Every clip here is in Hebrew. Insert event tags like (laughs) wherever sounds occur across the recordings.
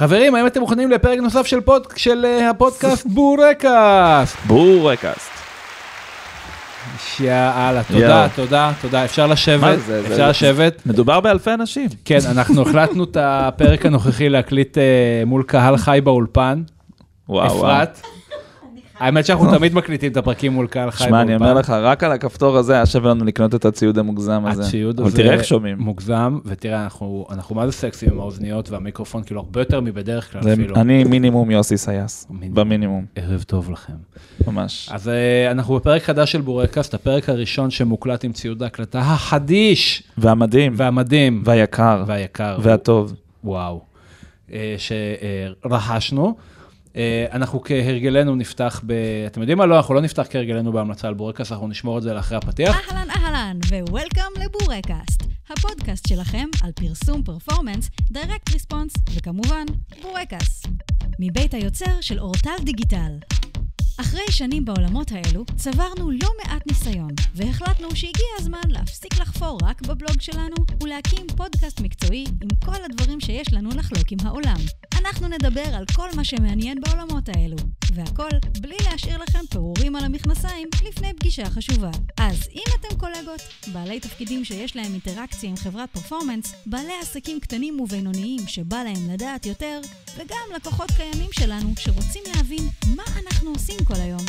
חברים, האם אתם מוכנים לפרק נוסף של, פוד... של uh, הפודקאסט (laughs) בורקאסט? בורקאסט. יאללה, תודה. תודה, תודה. אפשר לשבת, אפשר לשבת. מדובר באלפי אנשים. כן, אנחנו החלטנו את הפרק הנוכחי להקליט uh, מול קהל חי באולפן. וואו, וואו. אפרת. האמת שאנחנו תמיד מקליטים את הפרקים מול קהל חי. שמע, אני אומר לך, רק על הכפתור הזה היה שווה לנו לקנות את הציוד המוגזם הזה. הציוד אבל הזה תראה איך שומעים. מוגזם, ותראה, אנחנו, מה זה סקסי עם האוזניות והמיקרופון, כאילו הרבה יותר מבדרך כלל אפילו. אני מינימום יוסי סייס, מינימום. במינימום, ערב טוב לכם. ממש. אז uh, אנחנו בפרק חדש של בורקאסט, הפרק הראשון שמוקלט עם ציוד ההקלטה החדיש והמדהים, והמדהים והיקר, והיקר. והטוב. וואו. Uh, שרכשנו. Uh, אנחנו כהרגלנו נפתח ב... אתם יודעים מה? לא, אנחנו לא נפתח כהרגלנו בהמלצה על בורקאסט, אנחנו נשמור את זה לאחרי הפתיח. אהלן אהלן, ו-Welcome לבורקאסט, הפודקאסט שלכם על פרסום performance, direct response, וכמובן, בורקאסט. מבית היוצר של אורטל דיגיטל. אחרי שנים בעולמות האלו, צברנו לא מעט ניסיון, והחלטנו שהגיע הזמן להפסיק לחפור רק בבלוג שלנו, ולהקים פודקאסט מקצועי עם כל הדברים שיש לנו לחלוק עם העולם. אנחנו נדבר על כל מה שמעניין בעולמות האלו, והכל בלי להשאיר לכם פירורים על המכנסיים לפני פגישה חשובה. אז אם אתם קולגות, בעלי תפקידים שיש להם אינטראקציה עם חברת פרפורמנס, בעלי עסקים קטנים ובינוניים שבא להם לדעת יותר, וגם לקוחות קיימים שלנו שרוצים להבין מה אנחנו עושים כל היום.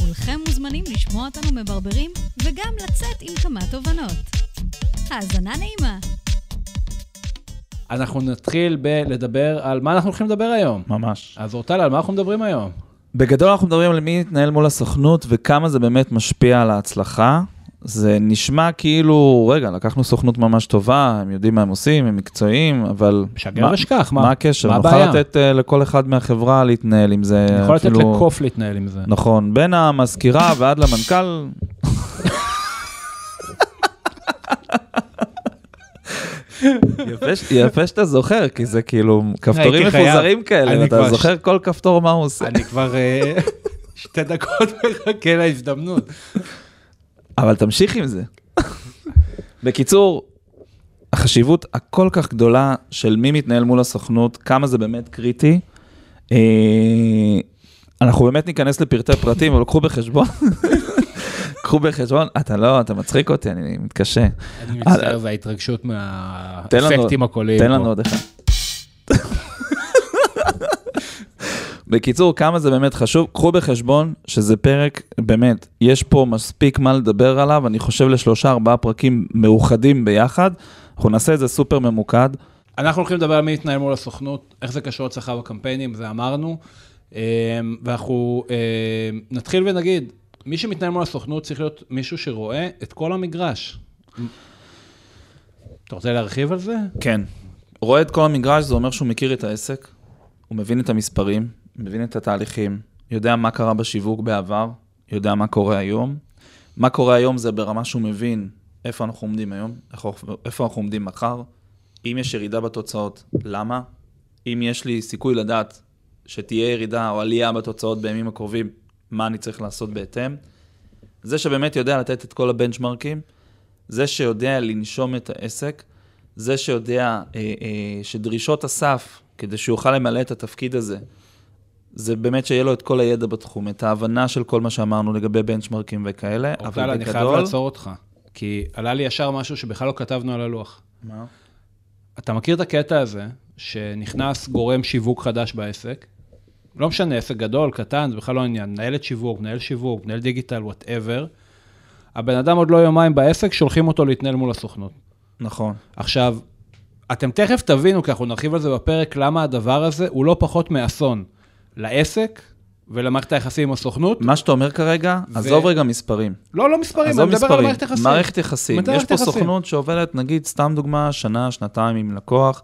כולכם מוזמנים לשמוע אותנו מברברים, וגם לצאת עם כמה תובנות. האזנה נעימה. אנחנו נתחיל בלדבר על מה אנחנו הולכים לדבר היום. ממש. אז אורטל, על מה אנחנו מדברים היום? בגדול אנחנו מדברים על מי יתנהל מול הסוכנות וכמה זה באמת משפיע על ההצלחה. זה נשמע כאילו, רגע, לקחנו סוכנות ממש טובה, הם יודעים מה הם עושים, הם מקצועיים, אבל... שגר ושכח, מה? מה הקשר? מה נוכל הבעיה? לתת אה, לכל אחד מהחברה להתנהל עם זה. אני יכול לתת אפילו- לקוף להתנהל עם זה. נכון, בין המזכירה ועד למנכ"ל. יפה יפה שאתה זוכר, כי זה כאילו כפתורים. מפוזרים כאלה, כבר זוכר כל כפתור מה הוא עושה. אני כבר אה, שתי דקות מחכה להזדמנות. אבל תמשיך עם זה. בקיצור, החשיבות הכל כך גדולה של מי מתנהל מול הסוכנות, כמה זה באמת קריטי. אה, אנחנו באמת ניכנס לפרטי פרטים, אבל קחו בחשבון. (laughs) קחו בחשבון, אתה לא, אתה מצחיק אותי, אני מתקשה. אני מצטער, זה ההתרגשות מהאפקטים הקוליים. תן. לנו עוד אחד. בקיצור, כמה זה באמת חשוב, קחו בחשבון שזה פרק, באמת, יש פה מספיק מה לדבר עליו, אני חושב לשלושה ארבעה פרקים מאוחדים ביחד, אנחנו נעשה את זה סופר ממוקד. אנחנו הולכים לדבר על מי יתנהל מול הסוכנות, איך זה קשור אצלך בקמפיינים, זה אמרנו. אמ, ואנחנו אמ, נתחיל ונגיד, מי שמתנהל מול הסוכנות צריך להיות מישהו שרואה את כל המגרש. אתה רוצה להרחיב על זה? כן. רואה את כל המגרש, זה אומר שהוא מכיר את העסק, הוא מבין את המספרים, מבין את התהליכים, יודע מה קרה בשיווק בעבר, יודע מה קורה היום. מה קורה היום זה ברמה שהוא מבין איפה אנחנו עומדים היום, איפה, אנחנו עומדים מחר, אם יש ירידה בתוצאות, למה, אם יש לי סיכוי לדעת שתהיה ירידה או עלייה בתוצאות בימים הקרובים, מה אני צריך לעשות בהתאם. זה שבאמת יודע לתת את כל הבנצ'מרקים, זה שיודע לנשום את העסק, זה שיודע אה, אה, שדרישות הסף, כדי שהוא יוכל למלא את התפקיד הזה, זה באמת שיהיה לו את כל הידע בתחום, את ההבנה של כל מה שאמרנו לגבי בנצ'מרקים וכאלה, אבל אני חייב בגדול... לעצור אותך, כי עלה לי ישר משהו שבכלל לא כתבנו על הלוח. מה? אתה מכיר את הקטע הזה, שנכנס גורם שיווק חדש בעסק, לא משנה, עסק גדול, קטן, זה בכלל לא עניין, מנהלת שיווק, מנהל שיווק, מנהל דיגיטל, whatever, הבן אדם עוד לא יומיים בעסק, שולחים אותו להתנהל מול הסוכנות. נכון. עכשיו, אתם תכף תבינו, כי אנחנו נרחיב על זה בפרק, למה הדבר הזה הוא לא פחות מאסון לעסק ולמערכת היחסים עם הסוכנות. מה שאתה אומר כרגע, עזוב רגע מספרים. לא, לא מספרים, אני מדבר על מערכת יחסים. מערכת יחסים. מערכת יש פה יחסים. סוכנות שעובדת, נגיד, סתם דוגמה, שנה, שנתיים עם לקוח,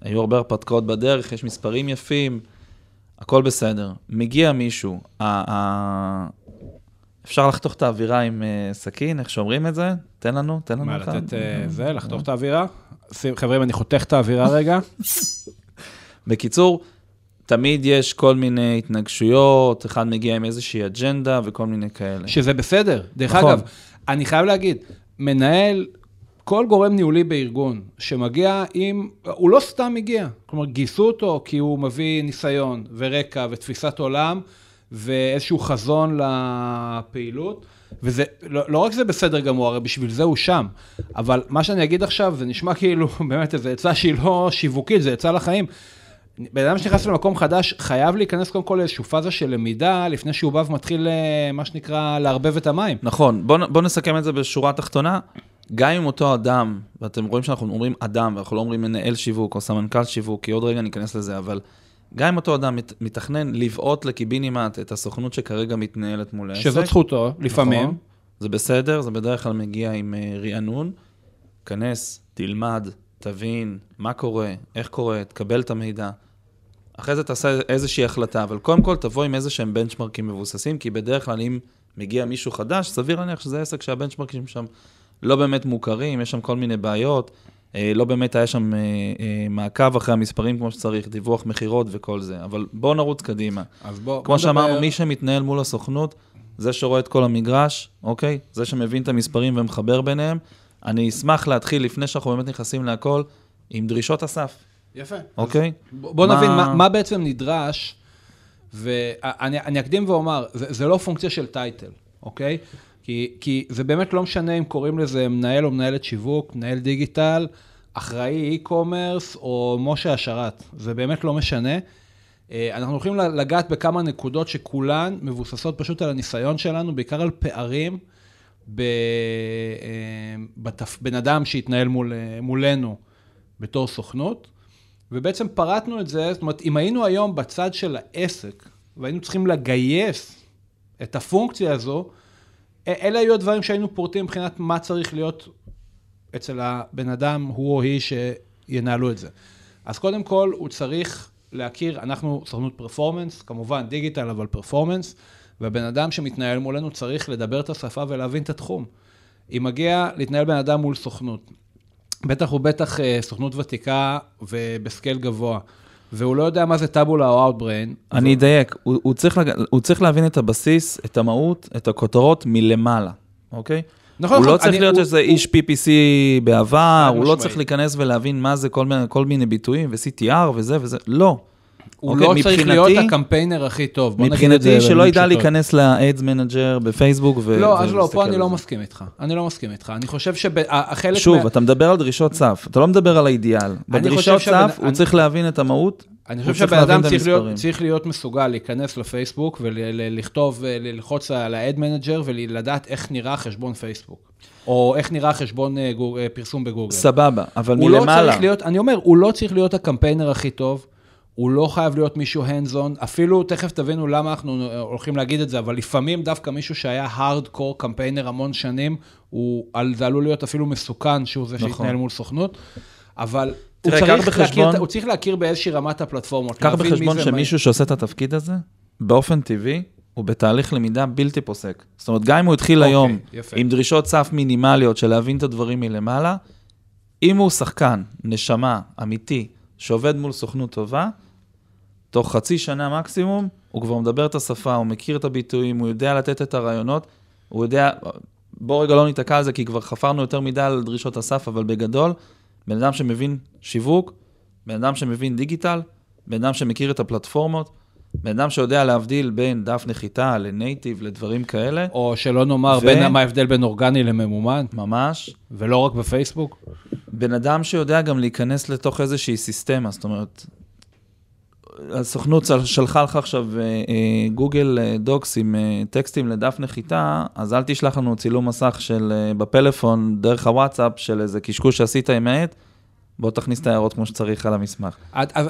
היו הרבה הרפתקאות בדרך, יש מספרים יפים, הכל בסדר. מגיע מישהו, ה- ה- אפשר לחתוך את האווירה עם אה, סכין, איך שאומרים את זה? תן לנו, תן לנו מה. לתת אה, זה, לחתוך את האווירה? חברים, אני חותך את האווירה רגע. (laughs) בקיצור, תמיד יש כל מיני התנגשויות, אחד מגיע עם איזושהי אג'נדה וכל מיני כאלה. שזה בסדר. דרך נכון. אגב, אני חייב להגיד, מנהל כל גורם ניהולי בארגון שמגיע עם, הוא לא סתם מגיע, כלומר גייסו אותו כי הוא מביא ניסיון ורקע ותפיסת עולם ואיזשהו חזון לפעילות. וזה, לא, לא רק זה בסדר גמור, הרי בשביל זה הוא שם. אבל מה שאני אגיד עכשיו, זה נשמע כאילו (laughs) באמת איזו עצה שהיא לא שיווקית, זה עצה לחיים. בן אדם שנכנס למקום חדש, חייב להיכנס קודם כל לאיזושהי פאזה של למידה, לפני שהוא בא ומתחיל, אה, מה שנקרא, לערבב את המים. נכון, בואו בוא נסכם את זה בשורה התחתונה. גם אם אותו אדם, ואתם רואים שאנחנו אומרים אדם, ואנחנו לא אומרים מנהל שיווק או סמנכ"ל שיווק, כי עוד רגע ניכנס לזה, אבל גם אם אותו אדם מת, מתכנן לבעוט לקיבינימט את הסוכנות שכרגע מתנהלת מול העסק. שזאת זכותו, לפעמים. נכון, זה בסדר, זה בדרך כלל מגיע עם uh, רענון. כנס, תלמד, תבין מה קורה, איך קורה, תקבל את המידע. אחרי זה תעשה איזושהי החלטה, אבל קודם כל תבוא עם איזה שהם בנצ'מרקים מבוססים, כי בדרך כלל אם מגיע מישהו חדש, סביר להניח שזה עסק שהבנצ'מרקים שם לא באמת מוכרים, יש שם כל מיני בעיות, אה, לא באמת היה שם אה, אה, מעקב אחרי המספרים כמו שצריך, דיווח מכירות וכל זה, אבל בואו נרוץ קדימה. אז בוא, כמו בוא שאמרנו, נדבר- מי שמתנהל מול הסוכנות, זה שרואה את כל המגרש, אוקיי? זה שמבין את המספרים ומחבר ביניהם. אני אשמח להתחיל, לפני שאנחנו באמת נכנסים להכל, עם דרישות הסף, יפה. אוקיי? בוא מה- נבין מה, מה בעצם נדרש, ואני אני אקדים ואומר, זה, זה לא פונקציה של טייטל, אוקיי? כי, כי זה באמת לא משנה אם קוראים לזה מנהל או מנהלת שיווק, מנהל דיגיטל, אחראי e-commerce או משה השרת, זה באמת לא משנה. אה, אנחנו הולכים לגעת בכמה נקודות שכולן מבוססות פשוט על הניסיון שלנו, בעיקר על פערים ב- אה, בתפ... בן אדם שהתנהל מול, אה, מולנו בתור סוכנות, ובעצם פרטנו את זה, זאת אומרת, אם היינו היום בצד של העסק, והיינו צריכים לגייס את הפונקציה הזו, אלה היו הדברים שהיינו פורטים מבחינת מה צריך להיות אצל הבן אדם, הוא או היא, שינהלו את זה. אז קודם כל, הוא צריך להכיר, אנחנו סוכנות פרפורמנס, כמובן דיגיטל, אבל פרפורמנס, והבן אדם שמתנהל מולנו צריך לדבר את השפה ולהבין את התחום. אם מגיע להתנהל בן אדם מול סוכנות, בטח ובטח אה, סוכנות ותיקה וב scale גבוה, והוא לא יודע מה זה טאבולה או אאוטבריין. אני אדייק, הוא, הוא, צריך לג... הוא צריך להבין את הבסיס, את המהות, את הכותרות מלמעלה, אוקיי? נכון, הוא נכון, לא צריך אני- להיות איזה איש PPC בעבר, הוא לא. צריך להיכנס ולהבין מה זה כל כל מיני ביטויים ו-CTR וזה וזה, לא. הוא אוקיי, לא צריך מבחינתי- להיות הקמפיינר הכי טוב. מבחינתי שלא ידע. להיכנס ל-Ads Manager בפייסבוק ו... לא, אז לא, פה אני לא. מסכים איתך. אני לא מסכים איתך. אני חושב שהחלק... שוב, אתה מדבר על דרישות סף, אתה לא מדבר על האידיאל. בדרישות סף הוא אני- צריך להבין את המהות, אני חושב צריך שהבן אדם צריך להיות. צריך להיות מסוגל להיכנס לפייסבוק ולכתוב, ללחוץ על ה-ad manager ולדעת איך נראה חשבון פייסבוק. או איך נראה חשבון אה, גוג- אה, פרסום בגוגל. סבבה, אבל הוא לא מלמעלה. צריך להיות, אני אומר, הוא לא צריך להיות הקמפיינר הכי טוב, הוא לא חייב להיות מישהו hands on, אפילו, תכף תבינו למה אנחנו הולכים להגיד את זה, אבל לפעמים דווקא מישהו שהיה הארד-קור קמפיינר המון שנים, הוא, זה עלול להיות אפילו מסוכן שהוא זה נכון. שהתנהל מול סוכנות, אבל תראה, הוא, צריך בחשבון- להכיר, הוא צריך להכיר באיזושהי רמת הפלטפורמות. קח בחשבון שמישהו שעושה את התפקיד הזה, באופן טבעי, הוא בתהליך למידה בלתי פוסק. זאת אומרת, גם אם הוא התחיל אוקיי, היום יפה. עם דרישות סף מינימליות של להבין את הדברים מלמעלה, אם הוא שחקן, נשמה, אמיתי, שעובד מול סוכנות טובה, תוך חצי שנה מקסימום, הוא כבר מדבר את השפה, הוא מכיר את הביטויים, הוא יודע לתת את הרעיונות, הוא יודע, בואו רגע לא ניתקע על זה, כי כבר חפרנו יותר מדי על דרישות הסף, אבל בגדול, בן אדם שמבין שיווק, בן אדם שמבין דיגיטל, בן אדם שמכיר את הפלטפורמות, בן אדם שיודע להבדיל בין דף נחיתה לנייטיב, לדברים כאלה, או שלא נאמר ו- בין מה ההבדל בין אורגני לממומן, ממש. ולא רק בפייסבוק. בן אדם שיודע גם להיכנס לתוך איזושהי סיסטמה, זאת אומרת, הסוכנות של- שלחה לך עכשיו אה, אה, גוגל אה, דוקס עם טקסטים לדף נחיתה, אז אל תשלח לנו צילום מסך של, בפלאפון, דרך הוואטסאפ, של איזה קשקוש שעשית עם העט, בוא תכניס את ההערות כמו שצריך על המסמך.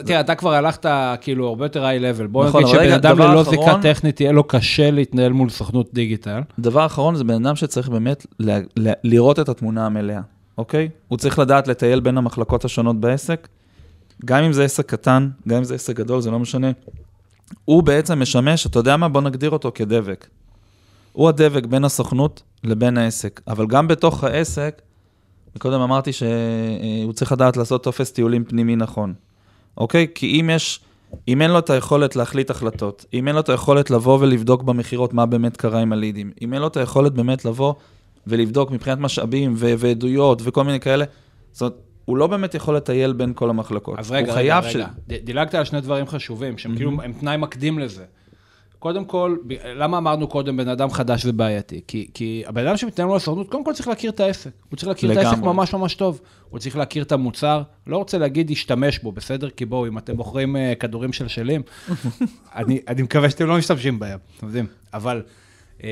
תראה, אתה כבר הלכת כאילו הרבה יותר היי לבל. בוא נכון, נגיד שבן אדם ללא זיקה טכנית, יהיה לו קשה להתנהל מול סוכנות דיגיטל. דבר אחרון, זה בן אדם שצריך באמת ל- ל- לראות את התמונה המלאה, אוקיי? הוא צריך לדעת לטייל בין המחלקות השונות בעסק, גם אם זה עסק קטן, גם אם זה עסק גדול, זה לא משנה. הוא בעצם משמש, אתה יודע מה? בוא נגדיר אותו כדבק. הוא הדבק בין הסוכנות לבין העסק, אבל גם בתוך העסק, קודם אמרתי שהוא צריך לדעת לעשות טופס טיולים פנימי נכון, אוקיי? כי אם יש, אם אין לו את היכולת להחליט החלטות, אם אין לו את היכולת לבוא ולבדוק במכירות מה באמת קרה עם הלידים, אם אין לו את היכולת באמת לבוא ולבדוק מבחינת משאבים ו- ועדויות וכל מיני כאלה. זאת אומרת, הוא לא באמת יכול לטייל בין כל המחלקות. אז רגע, רגע, רגע. ד- דילגת על שני דברים חשובים, שהם כאילו, הם תנאי מקדים לזה. קודם כל, למה אמרנו קודם בן אדם חדש זה בעייתי? כי, כי הבן אדם שמתנהל לו לסוכנות, קודם כל צריך להכיר את העסק. הוא צריך להכיר את העסק לגמרי. ממש ממש טוב. הוא צריך להכיר את המוצר, לא רוצה להגיד להשתמש בו, בסדר? כי בואו, אם אתם מוכרים uh, כדורים שלשלים, (laughs) אני, אני מקווה שאתם לא משתמשים בהם, אתם יודעים. אבל um,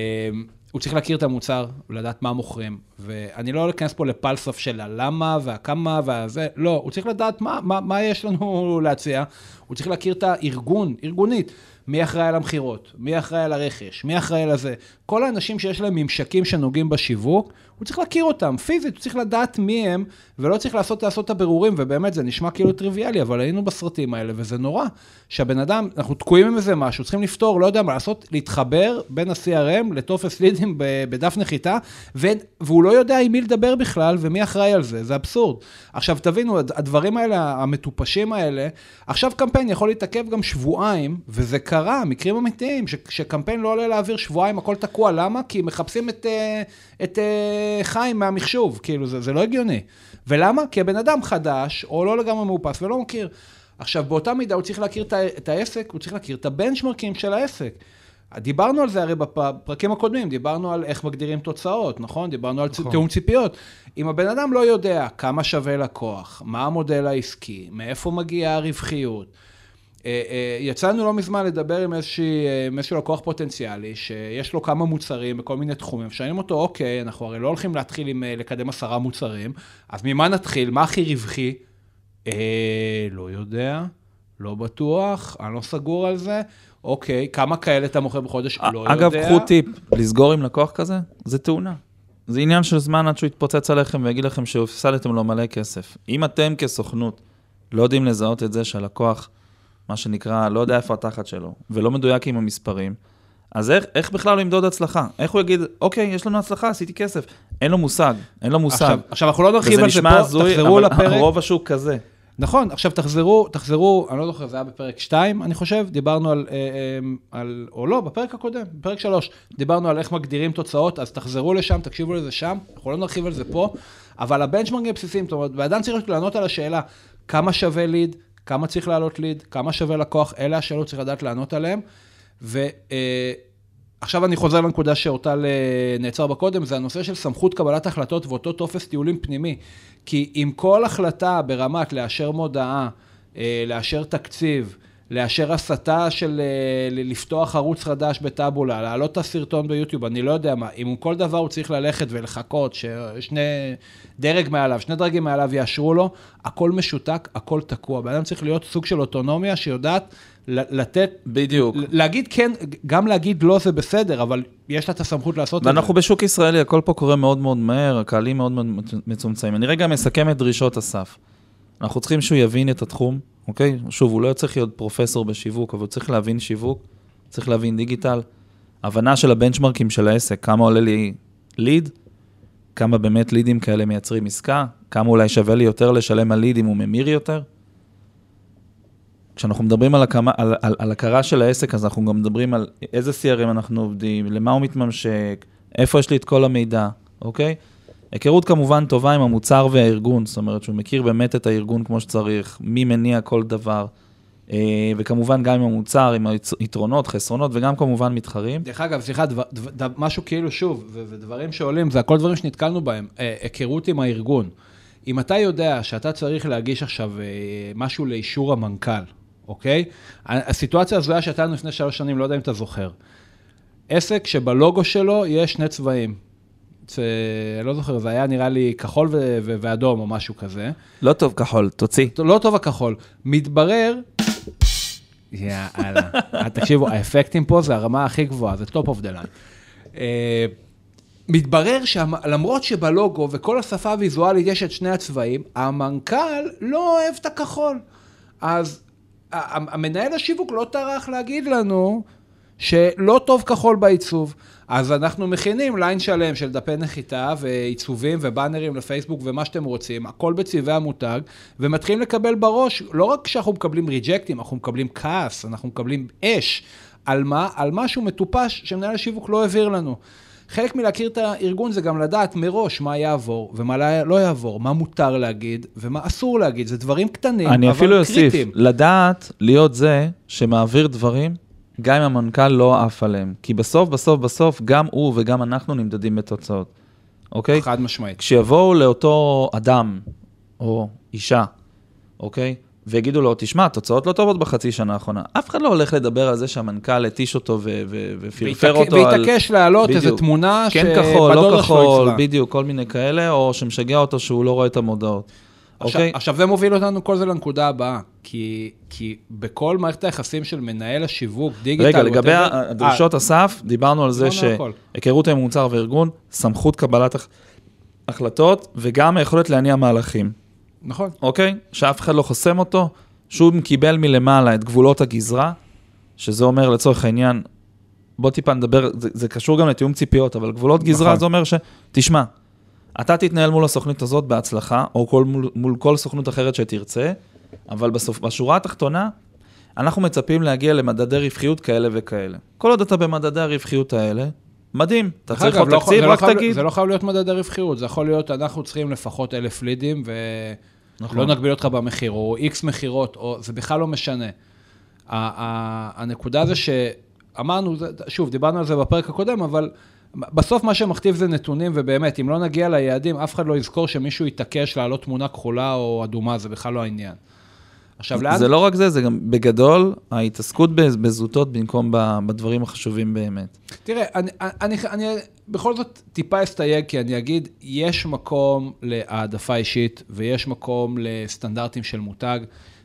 הוא צריך להכיר את המוצר, ולדעת מה מוכרים. ואני לא אכנס פה לפלסף של הלמה והכמה והזה, לא, הוא צריך לדעת מה, מה, מה יש לנו (laughs) להציע. הוא צריך להכיר את הארגון, ארגונית. מי אחראי על המכירות, מי אחראי על הרכש, מי אחראי על הזה. כל האנשים שיש להם ממשקים שנוגעים בשיווק, הוא צריך להכיר אותם, פיזית, הוא צריך לדעת מי הם, ולא צריך לעשות, לעשות את הבירורים, ובאמת זה נשמע כאילו טריוויאלי, אבל היינו בסרטים האלה, וזה נורא. שהבן אדם, אנחנו תקועים עם איזה משהו, צריכים לפתור, לא יודע מה לעשות, להתחבר בין ה-CRM לטופס לידים בדף נחיתה, ו- והוא לא יודע עם מי לדבר בכלל, ומי אחראי על זה, זה אבסורד. עכשיו, תבינו, הד- הדברים האלה, המטופשים האלה, עכשיו קמפיין יכול להתעכב גם שבועיים, וזה קרה, מקרים אמיתיים, ש- שקמפיין לא עולה לאוויר שבועיים, הכל תקוע, למה? כי מחפשים את, אה, את אה, חיים מהמחשוב, כאילו, זה, זה לא הגיוני. ולמה? כי הבן אדם חדש, או לא לגמרי מאופס ולא מכיר. עכשיו, באותה מידה הוא צריך להכיר את העסק, הוא צריך להכיר את הבנצ'מרקים של העסק. דיברנו על זה הרי בפרקים הקודמים, דיברנו על איך מגדירים תוצאות, נכון? דיברנו על נכון. תיאום ציפיות. אם הבן אדם לא יודע כמה שווה לקוח, מה המודל העסקי, מאיפה מגיעה הרווחיות, יצאנו לא מזמן לדבר עם איזושהי, אה, עם איזשהו לקוח פוטנציאלי, שיש לו כמה מוצרים בכל מיני תחומים, שואלים אותו, אוקיי, אנחנו הרי לא הולכים להתחיל עם אה, לקדם עשרה מוצרים, אז ממה נתחיל? מה הכי רווחי? אה, לא יודע, לא בטוח, אני לא סגור על זה. אוקיי, כמה כאלה אתה מוכר בחודש? לא יודע. אגב, קחו טיפ, לסגור עם לקוח כזה, זה תאונה. זה עניין של זמן עד שהוא יתפוצץ עליכם ויגיד לכם שהפסדתם לו מלא כסף. אם אתם כסוכנות לא יודעים לזהות את זה שהלקוח, מה שנקרא, לא יודע איפה התחת שלו, ולא מדויק עם המספרים, אז איך, איך בכלל הוא ימדוד הצלחה? איך הוא יגיד, אוקיי, יש לנו הצלחה, עשיתי כסף. אין לו מושג, אין לו מושג. עכשיו, עכשיו, אנחנו לא נרחיב על זה פה, הזוי, תחזרו אבל לפרק. רוב השוק כזה. נכון, עכשיו תחזרו, תחזרו, אני לא זוכר, זה היה בפרק 2, אני חושב, דיברנו על, אה, אה, על, או לא, בפרק הקודם, בפרק 3, דיברנו על איך מגדירים תוצאות, אז תחזרו לשם, תקשיבו לזה שם, אנחנו לא נרחיב על זה פה, אבל הבנצ'מרקים הבסיסיים, זאת אומרת, ואדם צריך לענות על השאלה, כמה שווה ליד, כמה צריך לעלות ליד, כמה שווה לקוח, אלה השאלות צריך לדעת לענות עליהן, ועכשיו אני חוזר לנקודה שאורטל אה, נעצר בה קודם, זה הנושא של סמכות קבלת החלטות ואותו טופס טיולים פנימי. כי עם כל החלטה ברמת לאשר מודעה, אה, לאשר תקציב, לאשר הסתה של אה, לפתוח ערוץ חדש בטאבולה, להעלות את הסרטון ביוטיוב, אני לא יודע מה, אם כל דבר הוא צריך ללכת ולחכות, ששני דרג מעליו, שני דרגים מעליו יאשרו לו, הכל משותק, הכל תקוע. בן אדם צריך להיות סוג של אוטונומיה שיודעת לתת, בדיוק. להגיד כן, גם להגיד לא זה בסדר, אבל יש לה את הסמכות לעשות את זה. ואנחנו בשוק ישראלי, הכל פה קורה מאוד מאוד מהר, הקהלים מאוד מאוד מצומצמים. אני רגע מסכם את דרישות הסף. אנחנו צריכים שהוא יבין את התחום, אוקיי? שוב, הוא לא צריך להיות פרופסור בשיווק, אבל הוא צריך להבין שיווק, צריך להבין דיגיטל, הבנה של הבנצ'מרקים של העסק, כמה עולה לי ליד, כמה באמת לידים כאלה מייצרים עסקה, כמה אולי שווה לי יותר לשלם על ליד אם הוא ממיר יותר. כשאנחנו מדברים על, הקמה, על, על, על הכרה של העסק, אז אנחנו גם מדברים על איזה CRM אנחנו עובדים, למה הוא מתממשק, איפה יש לי את כל המידע, אוקיי? היכרות כמובן טובה עם המוצר והארגון, זאת אומרת שהוא מכיר באמת את הארגון כמו שצריך, מי מניע כל דבר, אה, וכמובן גם עם המוצר, עם היתרונות, חסרונות, וגם כמובן מתחרים. דרך אגב, סליחה, דבר, דבר, משהו כאילו שוב, ו- ודברים שעולים, זה הכל דברים שנתקלנו בהם, אה, היכרות עם הארגון. אם אתה יודע שאתה צריך להגיש עכשיו אה, משהו לאישור המנכ"ל, אוקיי? הסיטואציה הזויה שהייתה לנו לפני שלוש שנים, לא יודע אם אתה זוכר. עסק שבלוגו שלו יש שני צבעים. זה, לא זוכר, זה היה נראה לי כחול ו- ו- ואדום או משהו כזה. לא טוב כחול, תוציא. לא טוב הכחול. מתברר, יאללה, אה, תקשיבו, האפקטים פה זה הרמה הכי גבוהה, זה of the line. אה, מתברר שלמרות שבלוגו וכל השפה הוויזואלית יש את שני הצבעים, המנכ"ל לא אוהב את הכחול. אז המנהל השיווק לא טרח להגיד לנו שלא טוב כחול בעיצוב. אז אנחנו מכינים ליין שלם של דפי נחיתה ועיצובים ובאנרים לפייסבוק ומה שאתם רוצים, הכל בצבעי המותג, ומתחילים לקבל בראש, לא רק שאנחנו מקבלים ריג'קטים, אנחנו מקבלים כעס, אנחנו מקבלים אש. על מה? על משהו מטופש שמנהל השיווק לא העביר לנו. חלק מלהכיר את הארגון זה גם לדעת מראש מה יעבור ומה לא- יעבור, מה מותר להגיד ומה אסור להגיד. זה דברים קטנים, אני אבל אפילו אוסיף, קריטיים. לדעת להיות זה שמעביר דברים, גם אם המנכ"ל לא עף עליהם. כי בסוף, בסוף, בסוף, גם הוא וגם אנחנו נמדדים בתוצאות, אוקיי? חד משמעית. כשיבואו לאותו אדם או אישה, אוקיי? ויגידו לו, תשמע, התוצאות לא טובות בחצי שנה האחרונה. אף אחד לא הולך לדבר על זה שהמנכ"ל התיש אותו ופרפר אותו על... והתעקש להעלות איזו. תמונה כן כחול, לא כחול. בדיוק, כל מיני כאלה, או שמשגע אותו שהוא לא רואה את המודעות. אוקיי? עכשיו זה מוביל אותנו כל זה לנקודה הבאה, כי, כי בכל מערכת היחסים של מנהל השיווק, דיגיטל, רגע, לגבי whatever, הדרישות הסף, דיברנו על זה. שהיכרות עם מוצר וארגון, סמכות קבלת הח- החלטות, וגם היכולת להניע מהלכים, אה, נכון. אוקיי? שאף אחד לא חוסם אותו, שהוא קיבל מלמעלה את גבולות הגזרה, שזה אומר לצורך העניין, בוא טיפה נדבר, זה, זה קשור גם לתיאום ציפיות, אבל גבולות גזרה נכון. זה אומר ש... תשמע, אתה תתנהל מול הסוכנית הזאת בהצלחה, או כל, מול, מול כל סוכנות אחרת שתרצה, אבל בסוף, בשורה התחתונה, אנחנו מצפים להגיע למדדי רווחיות כאלה וכאלה. כל עוד אתה במדדי הרווחיות האלה, מדהים, אתה צריך עוד לא- תקציב, לא רק חייב- תגיד. זה לא חייב להיות מדדי רווחיות, זה יכול להיות, אנחנו צריכים לפחות אלף לידים, ולא נכון. נגביל אותך במחיר, או איקס מכירות, או זה בכלל לא משנה. הנקודה זה שאמרנו, שוב, דיברנו על זה בפרק הקודם, אבל בסוף מה שמכתיב זה נתונים, ובאמת, אם לא נגיע ליעדים, אף אחד לא יזכור שמישהו יתעקש להעלות תמונה כחולה או אדומה, זה בכלל לא העניין. עכשיו, לאן... זה לא רק זה, זה גם בגדול ההתעסקות בז- בזוטות במקום בדברים החשובים באמת. תראה, אני, אני, אני בכל זאת טיפה אסתייג, כי אני אגיד, יש מקום להעדפה אישית, ויש מקום לסטנדרטים של מותג,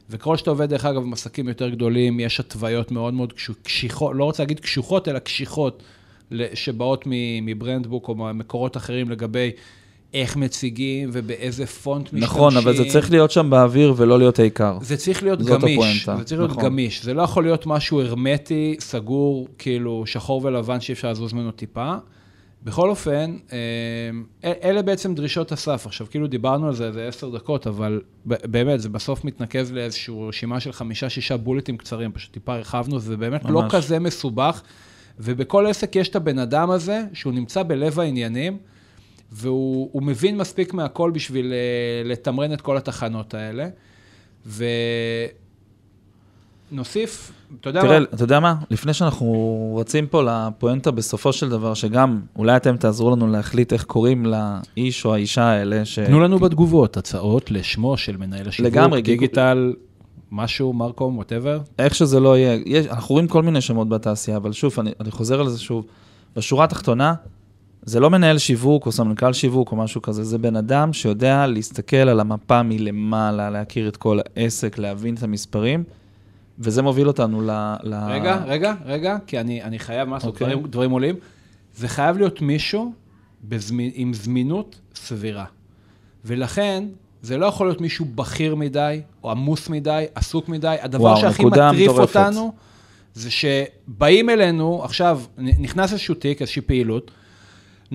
וככל שאתה עובד, דרך אגב, עם עסקים יותר גדולים, יש התוויות מאוד מאוד קשיחות, לא רוצה להגיד קשוחות, אלא קשיחות, שבאות מברנדבוק או ממקורות אחרים לגבי איך מציגים ובאיזה פונט משתמשים. נכון, אבל זה צריך להיות שם באוויר ולא להיות העיקר. זה צריך להיות גמיש, הפואנטה, זה צריך להיות נכון. גמיש, זה לא יכול להיות משהו הרמטי, סגור, כאילו שחור ולבן שאי אפשר לזוז ממנו טיפה. בכל אופן, אה, אל- אלה בעצם דרישות הסף. עכשיו, כאילו דיברנו על זה איזה עשר דקות, אבל באמת, זה בסוף מתנקז לאיזושהי רשימה של חמישה-שישה בולטים קצרים, פשוט טיפה הרחבנו, זה באמת לא ממש. כזה מסובך. ובכל עסק יש את הבן אדם הזה, שהוא נמצא בלב העניינים, והוא הוא מבין מספיק מהכל בשביל אה, לתמרן את כל התחנות האלה. ונוסיף, אתה יודע תראה, מה? אתה יודע מה? לפני שאנחנו רצים פה לפואנטה בסופו של דבר, שגם אולי אתם תעזרו לנו להחליט איך קוראים לאיש או האישה האלה, ש... תנו לנו בתגובות הצעות לשמו של מנהל השיווק, לגמרי, דיגיטל, משהו, מרקום, ווטאבר. איך שזה לא יהיה, יש, אנחנו רואים כל מיני שמות בתעשייה, אבל שוב, אני, אני חוזר על זה שוב. בשורה התחתונה, זה לא מנהל שיווק או סמנכ"ל שיווק או משהו כזה, זה בן אדם שיודע להסתכל על המפה מלמעלה, להכיר את כל העסק, להבין את המספרים, וזה מוביל אותנו ל... ל... רגע, רגע, רגע, כי אני, אני חייב משהו, אוקיי. דברים, דברים עולים. זה חייב להיות מישהו בזמין, עם זמינות סבירה. ולכן, זה לא יכול להיות מישהו בכיר מדי, או עמוס מדי, עסוק מדי. הדבר וואו, שהכי מטריף מטורפת. אותנו, זה שבאים אלינו, עכשיו, נכנס איזשהו תיק, איזושהי פעילות,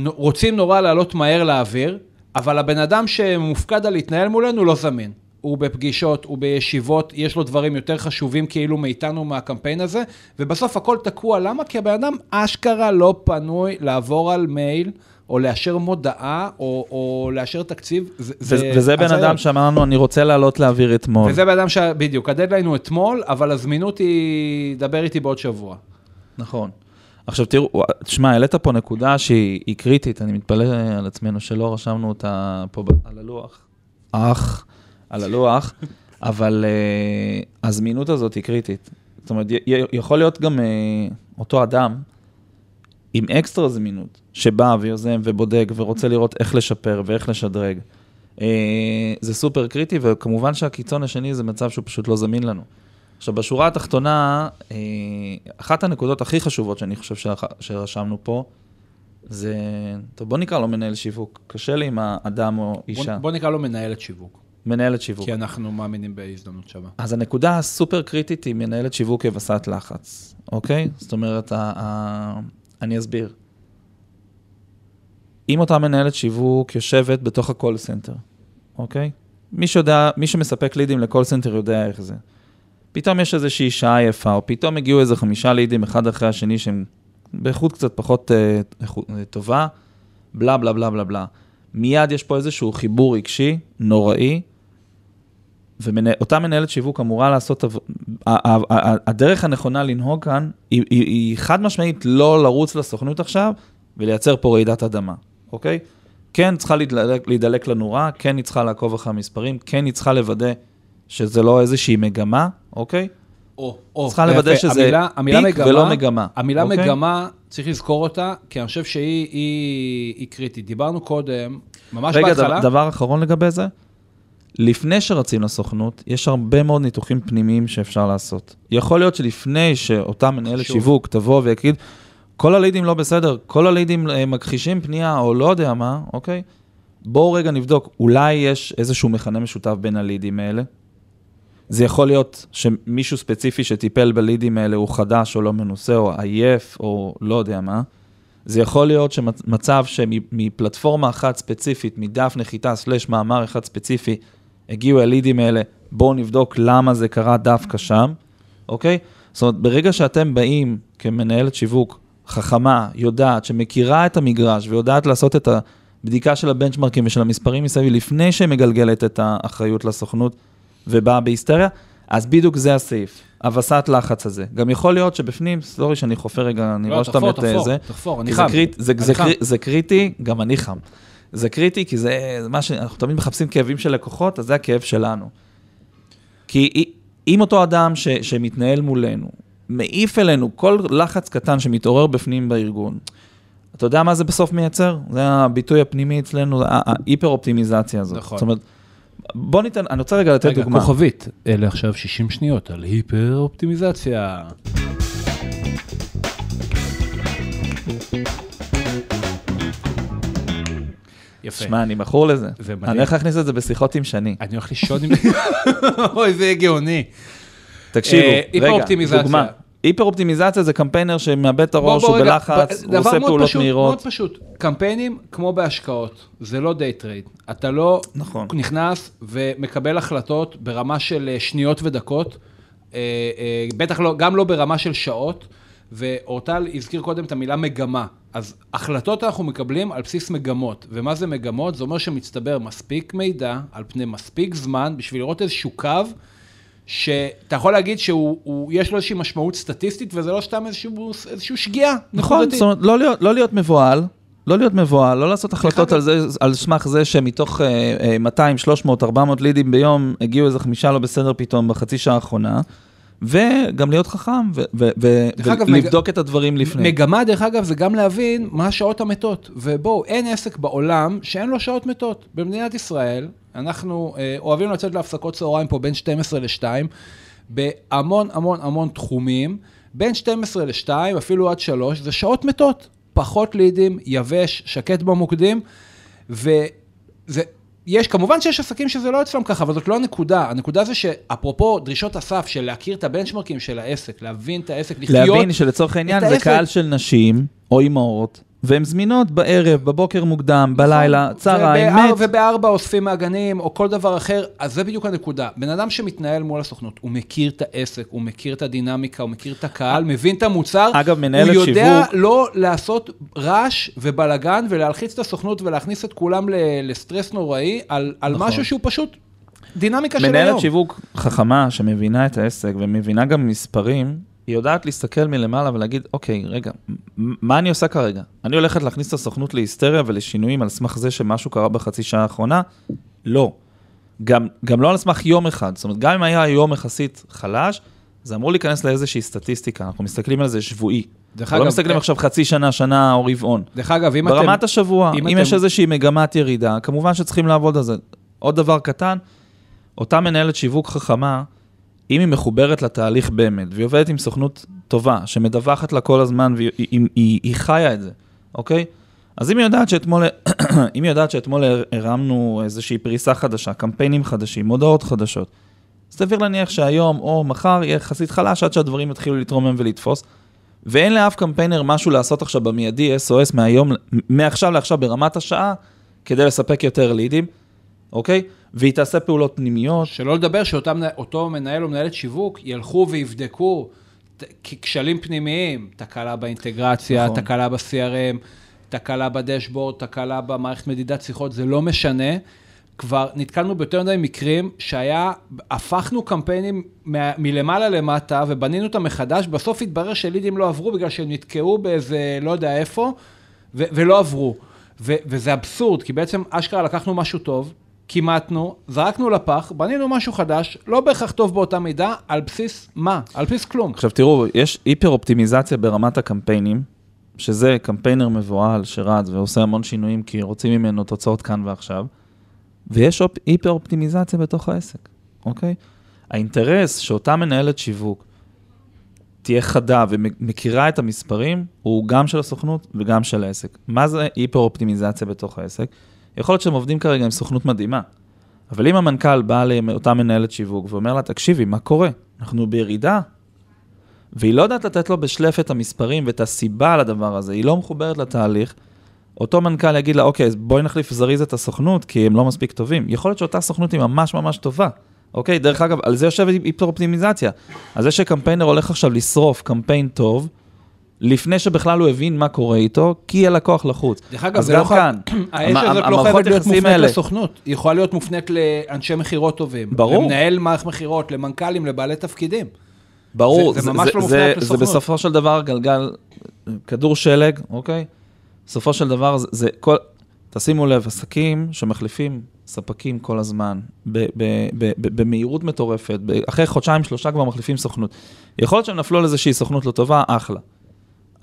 רוצים נורא לעלות מהר לאוויר, אבל הבן אדם שמופקד על להתנהל מולנו לא זמין. הוא בפגישות, הוא בישיבות, יש לו דברים יותר חשובים כאילו מאיתנו מהקמפיין הזה, ובסוף הכל תקוע. למה? כי הבן אדם אשכרה לא פנוי לעבור על מייל, או לאשר מודעה, או, או לאשר תקציב. זה, ו- וזה בן. אדם שאמר לנו, אני רוצה לעלות לאוויר אתמול. וזה בן אדם ש... בדיוק, הדדליין הוא אתמול, אבל הזמינות היא, דבר איתי בעוד שבוע. נכון. עכשיו תראו, תשמע, העלית פה נקודה שהיא היא קריטית, אני מתפלא על עצמנו שלא רשמנו אותה פה על הלוח. אך, על הלוח, (laughs) אבל uh, הזמינות הזאת היא קריטית. זאת אומרת, יכול להיות גם uh, אותו אדם עם אקסטרה זמינות, שבא ויוזם ובודק ורוצה לראות איך לשפר ואיך לשדרג. Uh, זה סופר קריטי, וכמובן שהקיצון השני זה מצב שהוא פשוט לא זמין לנו. עכשיו, בשורה התחתונה, אה, אחת הנקודות הכי חשובות שאני חושב שרשמנו פה, זה, טוב, בוא נקרא לו מנהל שיווק. קשה לי עם האדם או בוא, אישה. בוא נקרא לו מנהלת שיווק, מנהלת שיווק. כי אנחנו מאמינים בהזדמנות שווה. אז הנקודה הסופר קריטית היא מנהלת שיווק כבשת לחץ, אוקיי? זאת אומרת, ה- ה- אני אסביר. אם אותה מנהלת שיווק יושבת בתוך ה-call center, אוקיי? מי שיודע, מי שמספק לידים ל-call center יודע איך זה. פתאום יש איזושהי שעה יפה, או פתאום הגיעו איזה חמישה לידים אחד אחרי השני שהם באיכות קצת פחות אה, איכות, אה, טובה, בלה בלה בלה בלה בלה. מיד יש פה איזשהו חיבור רגשי נוראי, ואותה מנהלת שיווק אמורה לעשות, הדרך הנכונה לנהוג כאן, היא, היא, היא חד משמעית לא לרוץ לסוכנות עכשיו ולייצר פה רעידת אדמה, אוקיי? כן צריכה להידלק, להידלק לנורה, כן היא צריכה לעקוב אחרי המספרים, כן היא צריכה לוודא שזה לא איזושהי מגמה, אוקיי? או, או. צריכה לוודא. שזה המילה, המילה פיק מגמה, ולא מגמה, המילה אוקיי? מגמה, צריך לזכור אותה, כי אני חושב שהיא היא, היא קריטית. דיברנו קודם, ממש רגע, בהתחלה. דבר, דבר אחרון לגבי זה, לפני שרצים לסוכנות, יש הרבה מאוד ניתוחים פנימיים שאפשר לעשות. יכול להיות שלפני שאותה מנהלת. שיווק תבוא ויגיד, כל הלידים לא בסדר, כל הלידים אה, מכחישים פנייה או לא יודע מה, אוקיי? בואו רגע נבדוק, אולי יש איזשהו מכנה משותף בין הלידים האלה. זה יכול להיות שמישהו ספציפי שטיפל בלידים האלה הוא חדש או לא מנוסה או עייף או לא יודע מה. זה יכול להיות שמצב שמפלטפורמה אחת ספציפית, מדף נחיתה סלש מאמר אחד ספציפי, הגיעו הלידים האלה, בואו נבדוק למה זה קרה דווקא שם, אוקיי? זאת אומרת, ברגע שאתם באים כמנהלת שיווק חכמה, יודעת, שמכירה את המגרש ויודעת לעשות את הבדיקה של הבנצ'מרקים ושל המספרים מסביב לפני שהיא מגלגלת את האחריות לסוכנות ובאה בהיסטריה, אז בדיוק זה הסעיף, הווסת לחץ הזה. גם יכול להיות שבפנים, סורי שאני חופר רגע, אני לא, רואה שאתה תחפור, מת תחפור, זה. תחפור, אני חם. זה, קריט, זה, זה, זה קריטי, גם אני חם. זה קריטי כי זה, זה מה שאנחנו תמיד מחפשים כאבים של לקוחות, אז זה הכאב שלנו. כי אם אותו אדם ש, שמתנהל מולנו, מעיף אלינו כל לחץ קטן שמתעורר בפנים בארגון, אתה יודע מה זה בסוף מייצר? זה הביטוי הפנימי אצלנו, ההיפר-אופטימיזציה הזאת. נכון. זאת אומרת, בוא ניתן, אני רוצה רגע לתת רגע, דוגמה. כוכבית, אלה עכשיו 60 שניות על היפר-אופטימיזציה. יפה. שמע, אני מכור לזה. זה מדהים. אני הולך להכניס את זה בשיחות עם שני. אני הולך לישון עם... (laughs) אוי, זה גאוני. תקשיבו, אה, רגע. דוגמה. היפר-אופטימיזציה זה קמפיינר שמאבד את הראש, הוא בלחץ, הוא עושה דבר מאוד פעולות פשוט, מאוד מהירות. פשוט, קמפיינים כמו בהשקעות, זה לא day trade. אתה לא נכון. נכנס ומקבל החלטות ברמה של אה, שניות ודקות, אה, בטח לא, גם לא ברמה של שעות, ואורטל הזכיר קודם את המילה מגמה. אז החלטות אנחנו מקבלים על בסיס מגמות, ומה זה מגמות? זה אומר שמצטבר מספיק מידע על פני מספיק זמן בשביל לראות איזשהו קו. שאתה יכול להגיד שיש לו איזושהי משמעות סטטיסטית, וזה לא סתם איזשהו, איזשהו שגיאה נכון. זאת אומרת, לא להיות- לא להיות מבוהל, לא להיות מבוהל, לא לעשות החלטות על זה, על סמך זה שמתוך אה, 200, 300, 400 לידים ביום, הגיעו איזה חמישה לא בסדר פתאום בחצי שעה האחרונה, וגם להיות חכם, ולבדוק את הדברים לפני. מגמה, דרך אגב, זה גם להבין מה השעות המתות. ובואו, אין עסק בעולם שאין לו שעות מתות. במדינת ישראל, אנחנו אה, אוהבים לצאת להפסקות צהריים פה בין 12 ל-2, בהמון המון המון תחומים, בין 12 ל-2, אפילו עד 3, זה שעות מתות. פחות לידים, יבש, שקט במוקדים, וזה... יש, כמובן שיש עסקים שזה לא אצלם ככה, אבל זאת לא הנקודה. הנקודה זה שאפרופו דרישות הסף של להכיר את הבנצ'מרקים של העסק, להבין את העסק, לחיות... להבין שלצורך העניין זה העסק. קהל של נשים או אימהות, והן זמינות בערב, בבוקר מוקדם, בלילה, צהריים, מת. ובארבע אוספים מהגנים, או כל דבר אחר, אז זה בדיוק הנקודה. בן אדם שמתנהל מול הסוכנות, הוא מכיר את העסק, הוא מכיר את הדינמיקה, הוא מכיר את הקהל, מבין את המוצר. אגב, מנהלת הוא יודע שיווק- לא לעשות רעש ובלגן ולהלחיץ את הסוכנות ולהכניס את כולם ל- לסטרס נוראי על, על נכון. משהו שהוא פשוט דינמיקה של היום. מנהלת שיווק חכמה שמבינה את העסק ומבינה גם מספרים, היא יודעת להסתכל מלמעלה ולהגיד, אוקיי, רגע, מה אני עושה כרגע? אני הולכת להכניס את הסוכנות להיסטריה ולשינויים על סמך זה שמשהו קרה בחצי שעה האחרונה? לא. גם, גם לא על סמך יום אחד. זאת אומרת, גם אם היה יום יחסית חלש, זה אמור להיכנס לאיזושהי סטטיסטיקה. אנחנו מסתכלים על זה שבועי. דרך לא אגב, מסתכלים אה, עכשיו חצי שנה, שנה או רבעון. דרך אגב, אם ברמת אתם... השבוע, אם אם, אתם- יש איזושהי מגמת ירידה, כמובן שצריכים לעבוד על זה. עוד דבר קטן, אותה מנהלת שיווק חכמה, אם היא מחוברת לתהליך באמת, והיא עובדת עם סוכנות טובה, שמדווחת לה כל הזמן, והיא היא, היא, היא חיה את זה, אוקיי? אז אם היא יודעת שאתמול, (clears throat) אם היא יודעת שאתמול הרמנו איזושהי פריסה חדשה, קמפיינים חדשים, מודעות חדשות, סביר להניח שהיום או מחר יהיה יחסית חלש עד שהדברים יתחילו להתרומם ולתפוס. ואין לאף קמפיינר משהו לעשות עכשיו במיידי, SOS, מהיום, מעכשיו לעכשיו ברמת השעה, כדי לספק יותר לידים, אוקיי? והיא תעשה פעולות פנימיות. שלא לדבר שאותו מנהל או מנהלת שיווק ילכו ויבדקו כשלים פנימיים, תקלה באינטגרציה, נכון. תקלה ב-CRM, תקלה בדשבורד, תקלה במערכת מדידת שיחות, זה לא משנה. כבר נתקלנו ביותר מדי מקרים שהיה, הפכנו קמפיינים מה, מלמעלה למטה ובנינו אותם מחדש, בסוף התברר שלידים לא עברו בגלל שהם נתקעו באיזה לא יודע איפה, ו- ולא עברו. ו- וזה אבסורד, כי בעצם אשכרה לקחנו משהו טוב, כימתנו, זרקנו לפח, בנינו משהו חדש, לא בהכרח טוב באותה מידה, על בסיס מה? על בסיס כלום. עכשיו תראו, יש היפר אופטימיזציה ברמת הקמפיינים, שזה קמפיינר מבוהל שרץ ועושה המון שינויים כי רוצים ממנו תוצאות כאן ועכשיו, ויש אופ- היפר אופטימיזציה בתוך העסק, אוקיי? האינטרס שאותה מנהלת שיווק תהיה חדה ומכירה את המספרים, הוא גם של הסוכנות וגם של העסק. מה זה היפר אופטימיזציה בתוך העסק? יכול להיות שהם עובדים כרגע עם סוכנות מדהימה, אבל אם המנכ"ל בא לאותה מנהלת שיווק ואומר לה, תקשיבי, מה קורה? אנחנו בירידה, והיא לא יודעת לתת לו בשלף את המספרים ואת הסיבה לדבר הזה, היא לא מחוברת לתהליך, אותו מנכ"ל יגיד לה, אוקיי, אז בואי נחליף זריז את הסוכנות, כי הם לא מספיק טובים. יכול להיות שאותה סוכנות היא ממש ממש טובה. אוקיי, דרך אגב, על זה יושב היפר אופטימיזציה. על זה שקמפיינר הולך עכשיו לשרוף קמפיין טוב, לפני שבכלל הוא הבין מה קורה איתו, כי הלקוח לחוץ. דרך אגב, זה לא כאן, (clears throat) האש הזאת לא חייבת להיות מופנית לסוכנות, היא יכולה להיות מופנית לאנשי מכירות טובים. ברור. למנהל מערכת מכירות, למנכ"לים, לבעלי תפקידים. ברור, זה- זה ממש לא מופנה זה, רק זה לסוכנות. בסופו של דבר גלגל, כדור שלג, אוקיי? בסופו של דבר זה, זה כל, תשימו לב, עסקים שמחליפים ספקים כל הזמן, ב, ב, ב, ב, במהירות מטורפת, ב, אחרי חודשיים, שלושה כבר מחליפים סוכנות. יכול להיות שהם נפלו על איזושהי סוכנות לא טובה, אחלה.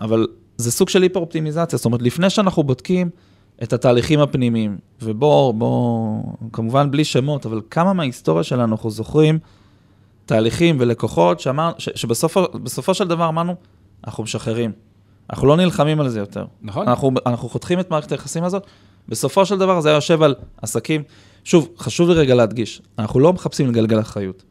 אבל זה סוג של היפר-אופטימיזציה, זאת אומרת, לפני שאנחנו בודקים את התהליכים הפנימיים, ובואו, בואו, כמובן בלי שמות, אבל כמה מההיסטוריה שלנו אנחנו זוכרים תהליכים ולקוחות שאמר, ש, שבסופו בסופו של דבר אמרנו, אנחנו משחררים. אנחנו לא נלחמים על זה יותר. נכון. אנחנו, אנחנו חותכים את מערכת היחסים הזאת. בסופו של דבר זה היה יושב על עסקים. שוב, חשוב לי רגע להדגיש, אנחנו לא מחפשים לגלגל אחריות.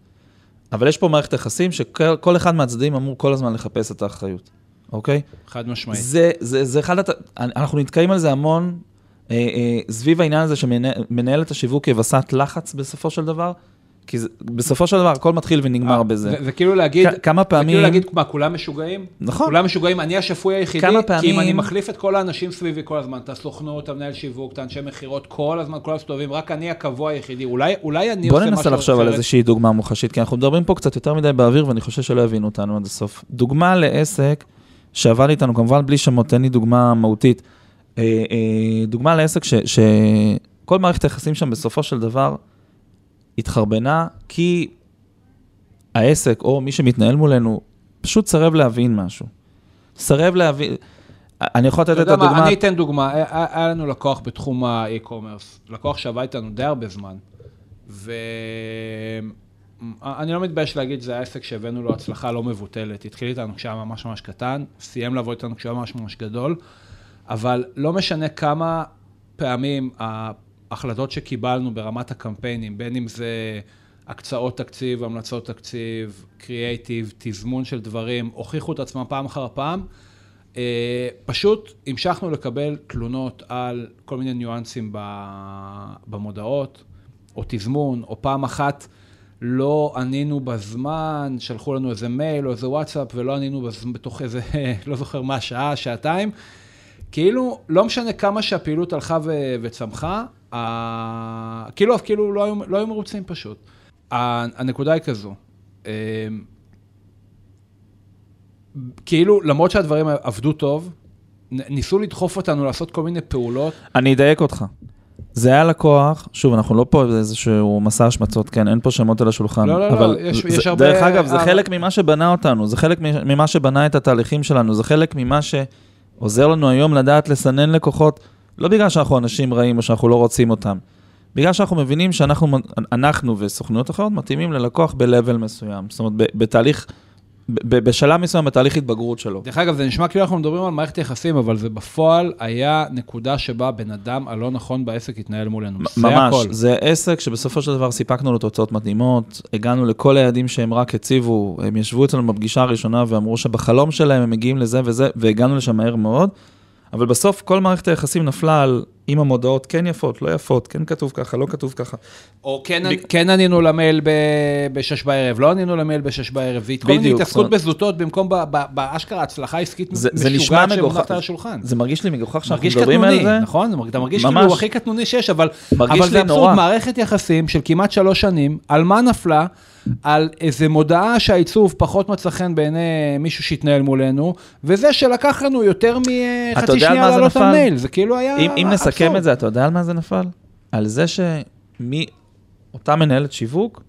אבל יש פה מערכת יחסים שכל כל אחד מהצדדים אמור כל הזמן לחפש את האחריות, אוקיי? חד משמעית. זה, זה, זה אחד, הת... אנחנו נתקעים על זה המון, אה, אה, סביב העניין הזה שמנהלת השיווק כבשת לחץ בסופו של דבר, כי זה, בסופו של דבר הכל מתחיל ונגמר אה, בזה. זה- כאילו להגיד, כ- כמה זה כאילו פעמים- להגיד, מה, כולם משוגעים? נכון. כולם משוגעים, אני השפוי היחידי, כמה כי אם פעמים- אני מחליף את כל האנשים סביבי כל הזמן, את הסוכנות, את המנהל שיווק, את האנשי מכירות, כל הזמן, כולם מסתובבים, רק אני הקבוע היחידי, אולי אולי אני בוא עושה משהו ננסה לחשוב על אחרת. איזושהי דוגמה מוחשית, כי אנחנו מדברים פה קצת יותר מדי באוויר, ואני חושב שלא יבינו אותנו עד הסוף. דוגמה לעסק שעבד איתנו, כמובן בלי שמות, תן לי דוגמה מהותית. אה, אה, דוגמה לעסק ש- שכל מערכת היחסים שם בסופו של דבר התחרבנה, כי העסק או מי שמתנהל מולנו פשוט סרב להבין משהו. סרב להבין, אני יכול לתת את הדוגמה, אני אתן דוגמה, היה לנו לקוח בתחום האי-קומרס, לקוח שעבד איתנו די הרבה זמן, ואני לא מתבייש להגיד, זה העסק שהבאנו לו הצלחה לא מבוטלת, התחיל איתנו כשהיה ממש ממש קטן, סיים לעבוד איתנו כשהיה ממש ממש גדול, אבל לא משנה כמה פעמים ההחלטות שקיבלנו ברמת הקמפיינים, בין אם זה הקצאות תקציב, המלצות תקציב, קריאייטיב, תזמון של דברים, הוכיחו את עצמם פעם אחר פעם. אה, פשוט המשכנו לקבל תלונות על כל מיני ניואנסים במודעות, או תזמון, או פעם אחת לא ענינו בזמן, שלחו לנו איזה מייל או איזה וואטסאפ, ולא ענינו בזמן, בתוך איזה, (laughs) לא זוכר מה, שעה, שעתיים. כאילו, לא משנה כמה שהפעילות הלכה ו- וצמחה, ה... כאילו, כאילו לא, היו, לא היו מרוצים פשוט. הנקודה היא כזו, אה, כאילו, למרות שהדברים עבדו טוב, ניסו לדחוף אותנו לעשות כל מיני פעולות. אני אדייק אותך. זה היה לקוח, שוב, אנחנו לא פה באיזשהו מסע השמצות, כן, אין פה שמות על השולחן. לא, לא, לא, אבל יש- זה, יש הרבה- דרך אגב, זה חלק ממה שבנה אותנו, זה חלק ממה שבנה את התהליכים שלנו, זה חלק ממה שעוזר לנו היום לדעת לסנן לקוחות, לא בגלל שאנחנו אנשים רעים או שאנחנו לא רוצים אותם, בגלל שאנחנו מבינים שאנחנו אנחנו וסוכנויות אחרות מתאימים ללקוח ב-level מסוים, זאת אומרת, בתהליך, בשלב מסוים בתהליך התבגרות שלו. דרך אגב, זה נשמע כאילו אנחנו מדברים על מערכת יחסים, אבל זה בפועל היה נקודה שבה בן אדם הלא נכון בעסק התנהל מולנו. זה ממש, הכל. זה עסק שבסופו של דבר סיפקנו לו תוצאות מדהימות, הגענו לכל היעדים שהם רק הציבו, הם ישבו אצלנו בפגישה הראשונה ואמרו שבחלום שלהם הם מגיעים לזה וזה, והגענו לשם מהר מאוד, אבל בסוף כל מערכת היחסים נפלה על אם המודעות כן יפות, לא יפות, כן כתוב ככה, לא כתוב ככה. או כן, כן ענינו למייל בשש בערב, לא ענינו למייל בשש בערב, זה כל מיני התעסקות בזוטות במקום ב- ב- באשכרה הצלחה עסקית משוגעת שמונחת על השולחן. זה מרגיש לי מגוחך שאנחנו מדברים קטנוני, על זה. נכון? אתה מרגיש ממש. כאילו הכי קטנוני שיש, אבל, אבל זה אבסורד. מערכת יחסים של כמעט שלוש שנים, על מה נפלה? על איזה מודעה שהעיצוב פחות מצא חן בעיני מישהו שהתנהל מולנו, וזה שלקח לנו יותר מחצי שנייה לעלות על? מייל, זה כאילו היה אם, אם נסכם אבסורד. את זה, אתה יודע על מה זה נפל? על זה שמי, אותה מנהלת שיווק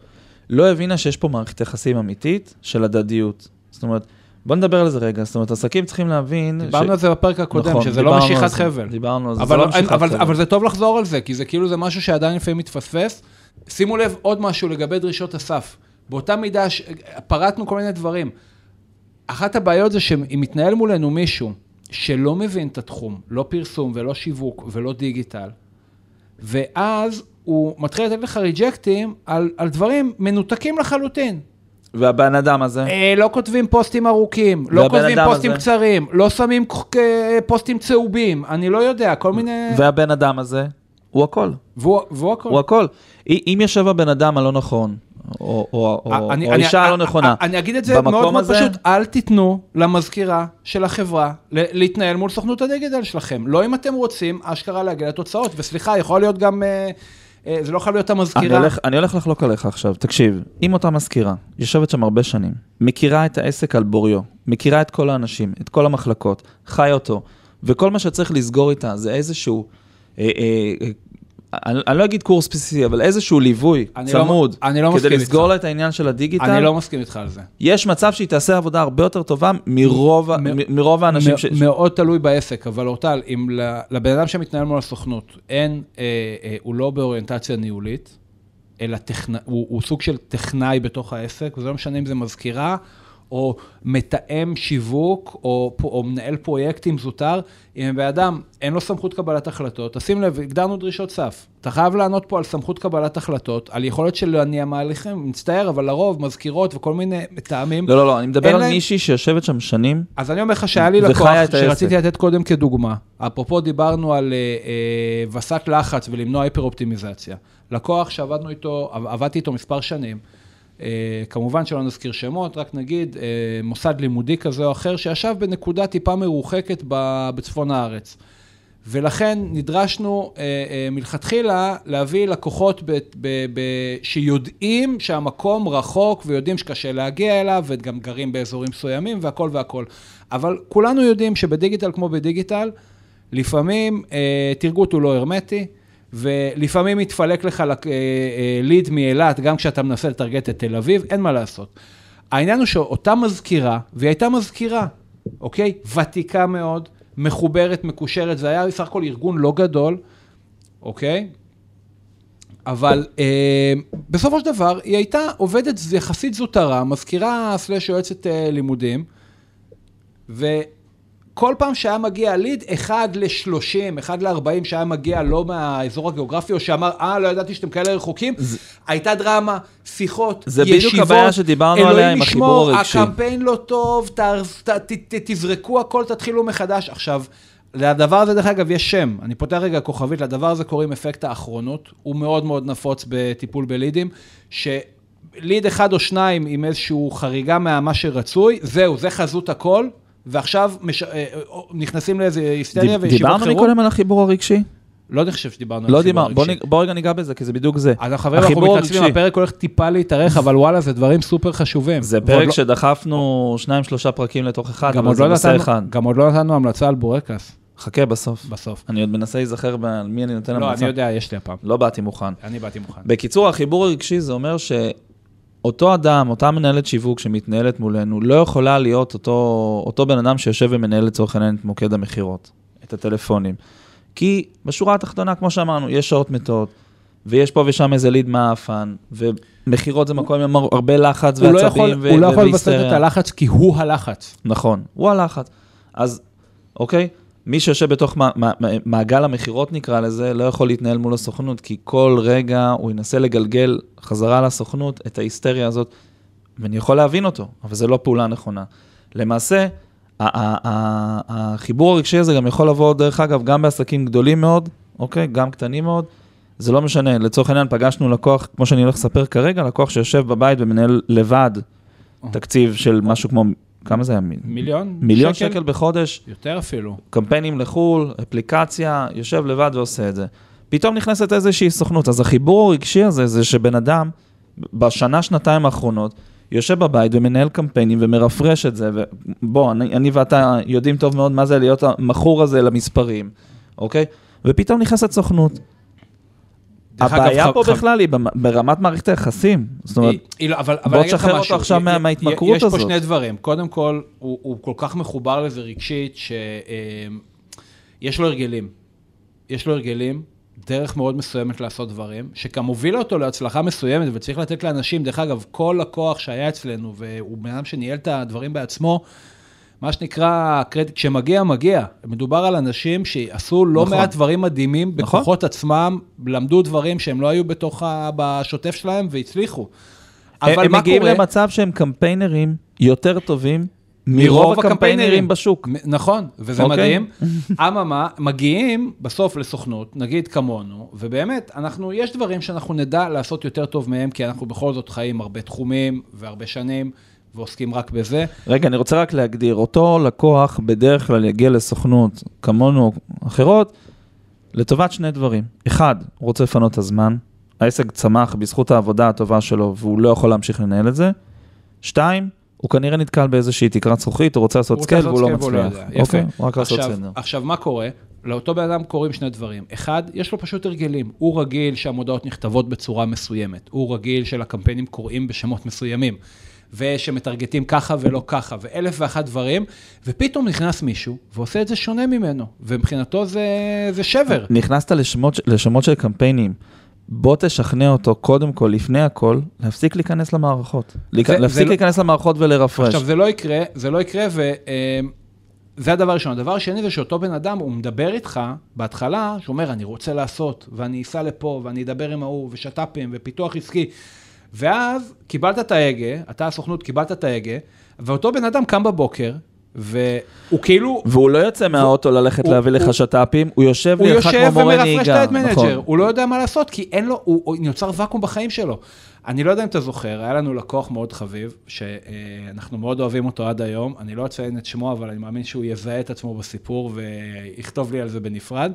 לא הבינה שיש פה מערכת יחסים אמיתית של הדדיות. זאת אומרת, בוא נדבר על זה רגע, זאת אומרת, עסקים צריכים להבין... דיברנו על זה בפרק הקודם, נכון, שזה לא משיכת חבל. דיברנו על זה, זה לא, משיכת אבל, חבל. אבל זה טוב לחזור על זה, כי זה כאילו זה משהו שעדיין לפעמים מתפספס. שימו לב עוד משהו לגבי דרישות הסף. באותה מידה, ש... פרטנו כל מיני דברים. אחת הבעיות זה שאם מתנהל מולנו מישהו שלא מבין את התחום, לא פרסום ולא שיווק ולא דיגיטל, ואז הוא מתחיל לתת לך ריג'קטים על, על דברים מנותקים לחלוטין. והבן אדם הזה, אה, לא כותבים פוסטים ארוכים, לא כותבים פוסטים הזה? קצרים, לא שמים פוסטים צהובים, אני לא יודע, כל מיני... והבן אדם הזה, הוא הכל. והוא והוא הכל. הוא הכל. אם יושב הבן אדם הלא נכון, או, או, או, אני- או אני- האישה הלא אני- נכונה, אני אגיד את זה מאוד מאוד הזה- פשוט, אל תיתנו למזכירה של החברה להתנהל מול סוכנות הדיגיטל שלכם. לא אם אתם רוצים אשכרה להגיע לתוצאות, וסליחה, יכול להיות גם, אה, אה, זה לא חייב להיות אני המזכירה. הולך, אני הולך לחלוק עליך עכשיו, תקשיב, אם אותה מזכירה יושבת שם הרבה שנים, מכירה את העסק על בוריו, מכירה את כל האנשים, את כל המחלקות, חי אותו, וכל מה שצריך לסגור איתה זה איזשהו, אה, אה, אה, אני, אני לא אגיד קורס בסיסי, אבל איזשהו ליווי אני לא- צמוד, אני לא כדי לסגור. לה את העניין של הדיגיטל, אני לא מסכים איתך על זה. יש מצב שהיא תעשה עבודה הרבה יותר טובה מרוב, מ- מ- מרוב האנשים מ- ש... מאוד תלוי בעסק, אבל אורטל, אם לבן אדם שמתנהל מול הסוכנות, אין, אה, אה, הוא לא באוריינטציה ניהולית, אלא טכנ... הוא, הוא סוג של טכנאי בתוך העסק, וזה לא משנה אם זה מזכירה, או מתאם שיווק, או, או מנהל פרויקטים זוטר, אם בן אדם אין לו סמכות קבלת החלטות, תשים לב, הגדרנו דרישות סף. אתה חייב לענות פה על סמכות קבלת החלטות, על יכולת של להניע מהלכים, מצטער, אבל לרוב מזכירות וכל מיני מטעמים. לא, לא, לא, אני מדבר על להם- מישהי שיושבת שם שנים, אז אני אומר לך שהיה לי לקוח. שרציתי לתת קודם כדוגמה. אפרופו דיברנו על אה, אה, וסת לחץ ולמנוע היפר אופטימיזציה. לקוח שעבדנו איתו, עב- עבדתי איתו מספר שנים. אה, כמובן שלא נזכיר שמות, רק נגיד אה, מוסד לימודי כזה או אחר שישב בנקודה טיפה מרוחקת בצפון הארץ. ולכן נדרשנו אה, אה, מלכתחילה להביא לקוחות ב, ב, ב, שיודעים שהמקום רחוק ויודעים שקשה להגיע אליו וגם גרים באזורים מסוימים והכל והכל. אבל כולנו יודעים שבדיגיטל כמו בדיגיטל, לפעמים אה, תרגות הוא לא הרמטי, ולפעמים מתפלק לך אה, אה, ליד מאילת גם כשאתה מנסה לטרגט את תל אביב, אין מה לעשות. העניין הוא שאותה מזכירה, והיא הייתה מזכירה, אוקיי? ותיקה מאוד, מחוברת, מקושרת, זה היה בסך הכל ארגון לא גדול, אוקיי? אבל אה, בסופו של דבר, היא הייתה עובדת יחסית זוטרה, מזכירה סלש יועצת אה, לימודים, וכל פעם שהיה מגיע ליד, אחד ל-30, אחד ל-40, שהיה מגיע לא מהאזור הגיאוגרפי, או שאמר, אה, לא ידעתי שאתם כאלה רחוקים, הייתה דרמה, שיחות, זה בדיוק ישיבות, הבעיה שדיברנו עליה אלוהים עם ישמור, החיבור הרגשי. הקמפיין לא טוב, ת, ת, ת, ת, תזרקו הכל, תתחילו מחדש. עכשיו, לדבר הזה, דרך אגב, יש שם. אני פותח רגע כוכבית, לדבר הזה קוראים אפקט האחרונות. הוא מאוד מאוד נפוץ בטיפול בלידים, שליד אחד או שניים עם איזושהי חריגה מה שרצוי, זהו, זה חזות הכל, ועכשיו מש... אה, אה, נכנסים לאיזה היסטריה וישיבות דיברנו חירום. מקודם על החיבור הרגשי? לא אני חושב שדיברנו על לא החיבור דיברנו, בוא הרגשי. נ- בוא רגע ניגע בזה, כי זה בדיוק זה. אז חברים, אנחנו החיבור מתנצלים. הפרק הולך טיפה להתארך, אבל וואלה, זה דברים סופר חשובים. זה פרק לא- שדחפנו שניים, שלושה פרקים לתוך אחד, אבל עוד, זה לא נושא אחד. גם עוד לא נתנו המלצה על בורקס חכה בסוף. בסוף. אני עוד מנסה להיזכר על מי אני נותן לא, המלצה. אני יודע, יש לי הפעם. לא באתי מוכן. אני באתי מוכן. בקיצור, החיבור הרגשי זה אומר שאותו אדם, אותה מנהלת שיווק שמתנהלת מולנו, לא יכולה להיות אותו, אותו בן אדם שיושב ומנהל לצורך העניין את מוקד המכירות, את הטלפונים. כי בשורה התחתונה, כמו שאמרנו, יש שעות מתות, ויש פה ושם איזה ליד מעפן, ומכירות זה מקום עם הרבה לחץ הוא לא ועצבים יכול, ו- הוא לא יכול והיסטריה. את הלחץ כי הוא הלחץ. נכון, הוא הלחץ. אז, אוקיי, מי שיושב בתוך מע- מע- מע- מעגל המכירות נקרא לזה, לא יכול להתנהל מול הסוכנות, כי כל רגע הוא ינסה לגלגל חזרה לסוכנות את ההיסטריה הזאת, ואני יכול להבין אותו, אבל זו לא פעולה נכונה. למעשה, החיבור הרגשי הזה גם יכול לבוא, דרך אגב, גם בעסקים גדולים מאוד, אוקיי? גם קטנים מאוד. זה לא משנה, לצורך העניין פגשנו לקוח, כמו שאני הולך לספר כרגע, לקוח שיושב בבית ומנהל לבד תקציב של משהו כמו, כמה זה היה? מיליון? מיליון שקל, שקל בחודש. יותר אפילו. קמפיינים לחו"ל, אפליקציה, יושב לבד ועושה את זה. פתאום נכנסת איזושהי סוכנות. אז החיבור הרגשי הזה, זה שבן אדם, בשנה, שנתיים האחרונות, יושב בבית ומנהל קמפיינים ומרפרש את זה, ובוא, אני, אני ואתה יודעים טוב מאוד מה זה להיות המכור הזה למספרים, אוקיי? ופתאום נכנסת סוכנות. הבעיה פה. בכלל היא ברמת מערכת היחסים. זאת אומרת, לא, בוא תשחרר אותו עכשיו מה, מההתמכרות הזאת. יש פה שני דברים. קודם כל, הוא, הוא כל כך מחובר לזה רגשית, שיש לו הרגלים. יש לו הרגלים, דרך מאוד מסוימת לעשות דברים, שגם הובילה אותו להצלחה מסוימת, וצריך לתת לאנשים, דרך אגב, כל לקוח שהיה אצלנו, והוא בן אדם שניהל את הדברים בעצמו, מה שנקרא, קרדיט, כשמגיע, מגיע. מדובר על אנשים שעשו לא נכון. מעט דברים מדהימים נכון. בכוחות עצמם, למדו דברים שהם לא היו בתוך, ה... בשוטף שלהם והצליחו. אבל הם מגיעים קורה... למצב שהם קמפיינרים יותר טובים מרוב הקמפיינרים בשוק. נכון, וזה okay. אוקיי. מדהים. (laughs) אממה, מגיעים בסוף לסוכנות, נגיד כמונו, ובאמת, אנחנו, יש דברים שאנחנו נדע לעשות יותר טוב מהם, כי אנחנו בכל זאת חיים הרבה תחומים והרבה שנים. ועוסקים רק בזה. רגע, אני רוצה רק להגדיר, אותו לקוח בדרך כלל יגיע לסוכנות, כמונו אחרות, לטובת שני דברים. אחד, הוא רוצה לפנות את הזמן, העסק צמח בזכות העבודה הטובה שלו והוא לא יכול להמשיך לנהל את זה. שתיים, הוא כנראה נתקל באיזושהי תקרת זכוכית, הוא רוצה לעשות scale והוא לא מצליח. אוקיי, הוא רק לעשות סדר. עכשיו, מה קורה? לאותו בן אדם קורים שני דברים. אחד, יש לו פשוט הרגלים. הוא רגיל שהמודעות נכתבות בצורה מסוימת. הוא רגיל שלקמפיינים קוראים בשמות מסוימים. ושמטרגטים ככה ולא ככה, ואלף ואחת דברים, ופתאום נכנס מישהו ועושה את זה שונה ממנו, ומבחינתו זה, זה שבר. נכנסת לשמות, לשמות של קמפיינים. בוא תשכנע אותו קודם כל, לפני הכל, להפסיק להיכנס למערכות. זה, להפסיק זה לא- להיכנס לא... למערכות ולרפרש. עכשיו, זה לא יקרה, זה לא יקרה, וזה אה, הדבר הראשון. הדבר השני זה שאותו בן אדם, הוא מדבר איתך בהתחלה, שהוא אומר, אני רוצה לעשות, ואני אסע לפה, ואני אדבר עם ההוא, ושת"פים, ופיתוח עסקי. ואז קיבלת את ההגה, אתה הסוכנות, קיבלת את ההגה, ואותו בן אדם קם בבוקר, והוא כאילו... והוא לא יוצא מהאוטו ללכת הוא, להביא הוא, לך שת"פים, הוא יושב לידך כמו מורה נהיגה. הוא יושב ומרפרש את manager, נכון. הוא לא יודע מה לעשות, כי אין לו, הוא, הוא נוצר ואקום בחיים שלו. אני לא יודע אם אתה זוכר, היה לנו לקוח מאוד חביב, שאנחנו מאוד אוהבים אותו עד היום, אני לא אציין את שמו, אבל אני מאמין שהוא יזהה את עצמו בסיפור ויכתוב לי על זה בנפרד.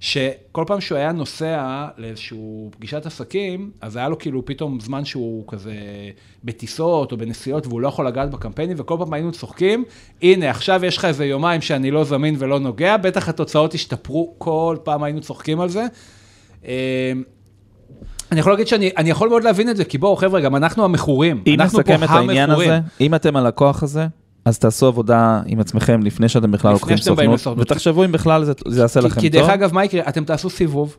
שכל פעם שהוא היה נוסע לאיזושהי פגישת עסקים, אז היה לו כאילו פתאום זמן שהוא כזה בטיסות או בנסיעות והוא לא יכול לגעת בקמפיינים, וכל פעם היינו צוחקים, הנה, עכשיו יש לך איזה יומיים שאני לא זמין ולא נוגע, בטח התוצאות השתפרו, כל פעם היינו צוחקים על זה. אמ, אני יכול להגיד שאני יכול מאוד להבין את זה, כי בואו, חבר'ה, גם אנחנו המכורים. אם נסכם את העניין הזה, אם אתם הלקוח הזה, אז תעשו עבודה עם עצמכם לפני שאתם בכלל לוקחים סוכנות, ותחשבו אם בכלל זה, זה יעשה לכם טוב. כי דרך אגב, מה יקרה? אתם תעשו סיבוב,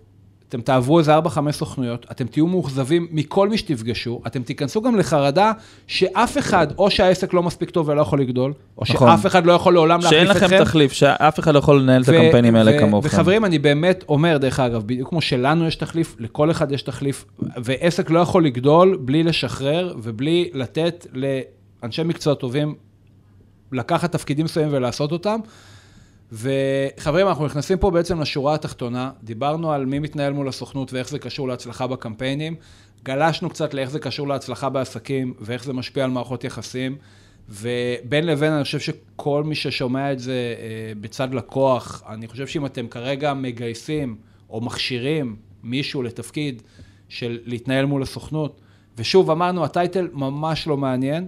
אתם תעברו איזה 4-5 סוכנויות, אתם תהיו מאוכזבים מכל מי שתפגשו, אתם תיכנסו גם לחרדה שאף אחד, או שהעסק לא מספיק טוב ולא יכול לגדול, או נכון. שאף אחד לא יכול לעולם להחליף אתכם. שאין לכם תחליף, שאף אחד לא יכול לנהל את הקמפיינים האלה כמוכם. וחברים, אני באמת אומר, דרך אגב, בדיוק כמו שלנו יש תחליף, לכל אחד יש תחליף, ועסק לא יכול לגדול בלי לשחרר ובלי לתת לאנשי מקצוע טובים לקחת תפקידים מסוימים ולעשות אותם. וחברים, אנחנו נכנסים פה בעצם לשורה התחתונה, דיברנו על מי מתנהל מול הסוכנות ואיך זה קשור להצלחה בקמפיינים, גלשנו קצת לאיך זה קשור להצלחה בעסקים ואיך זה משפיע על מערכות יחסים, ובין לבין אני חושב שכל מי ששומע את זה אה, בצד לקוח, אני חושב שאם אתם כרגע מגייסים או מכשירים מישהו לתפקיד של להתנהל מול הסוכנות, ושוב אמרנו, הטייטל ממש לא מעניין,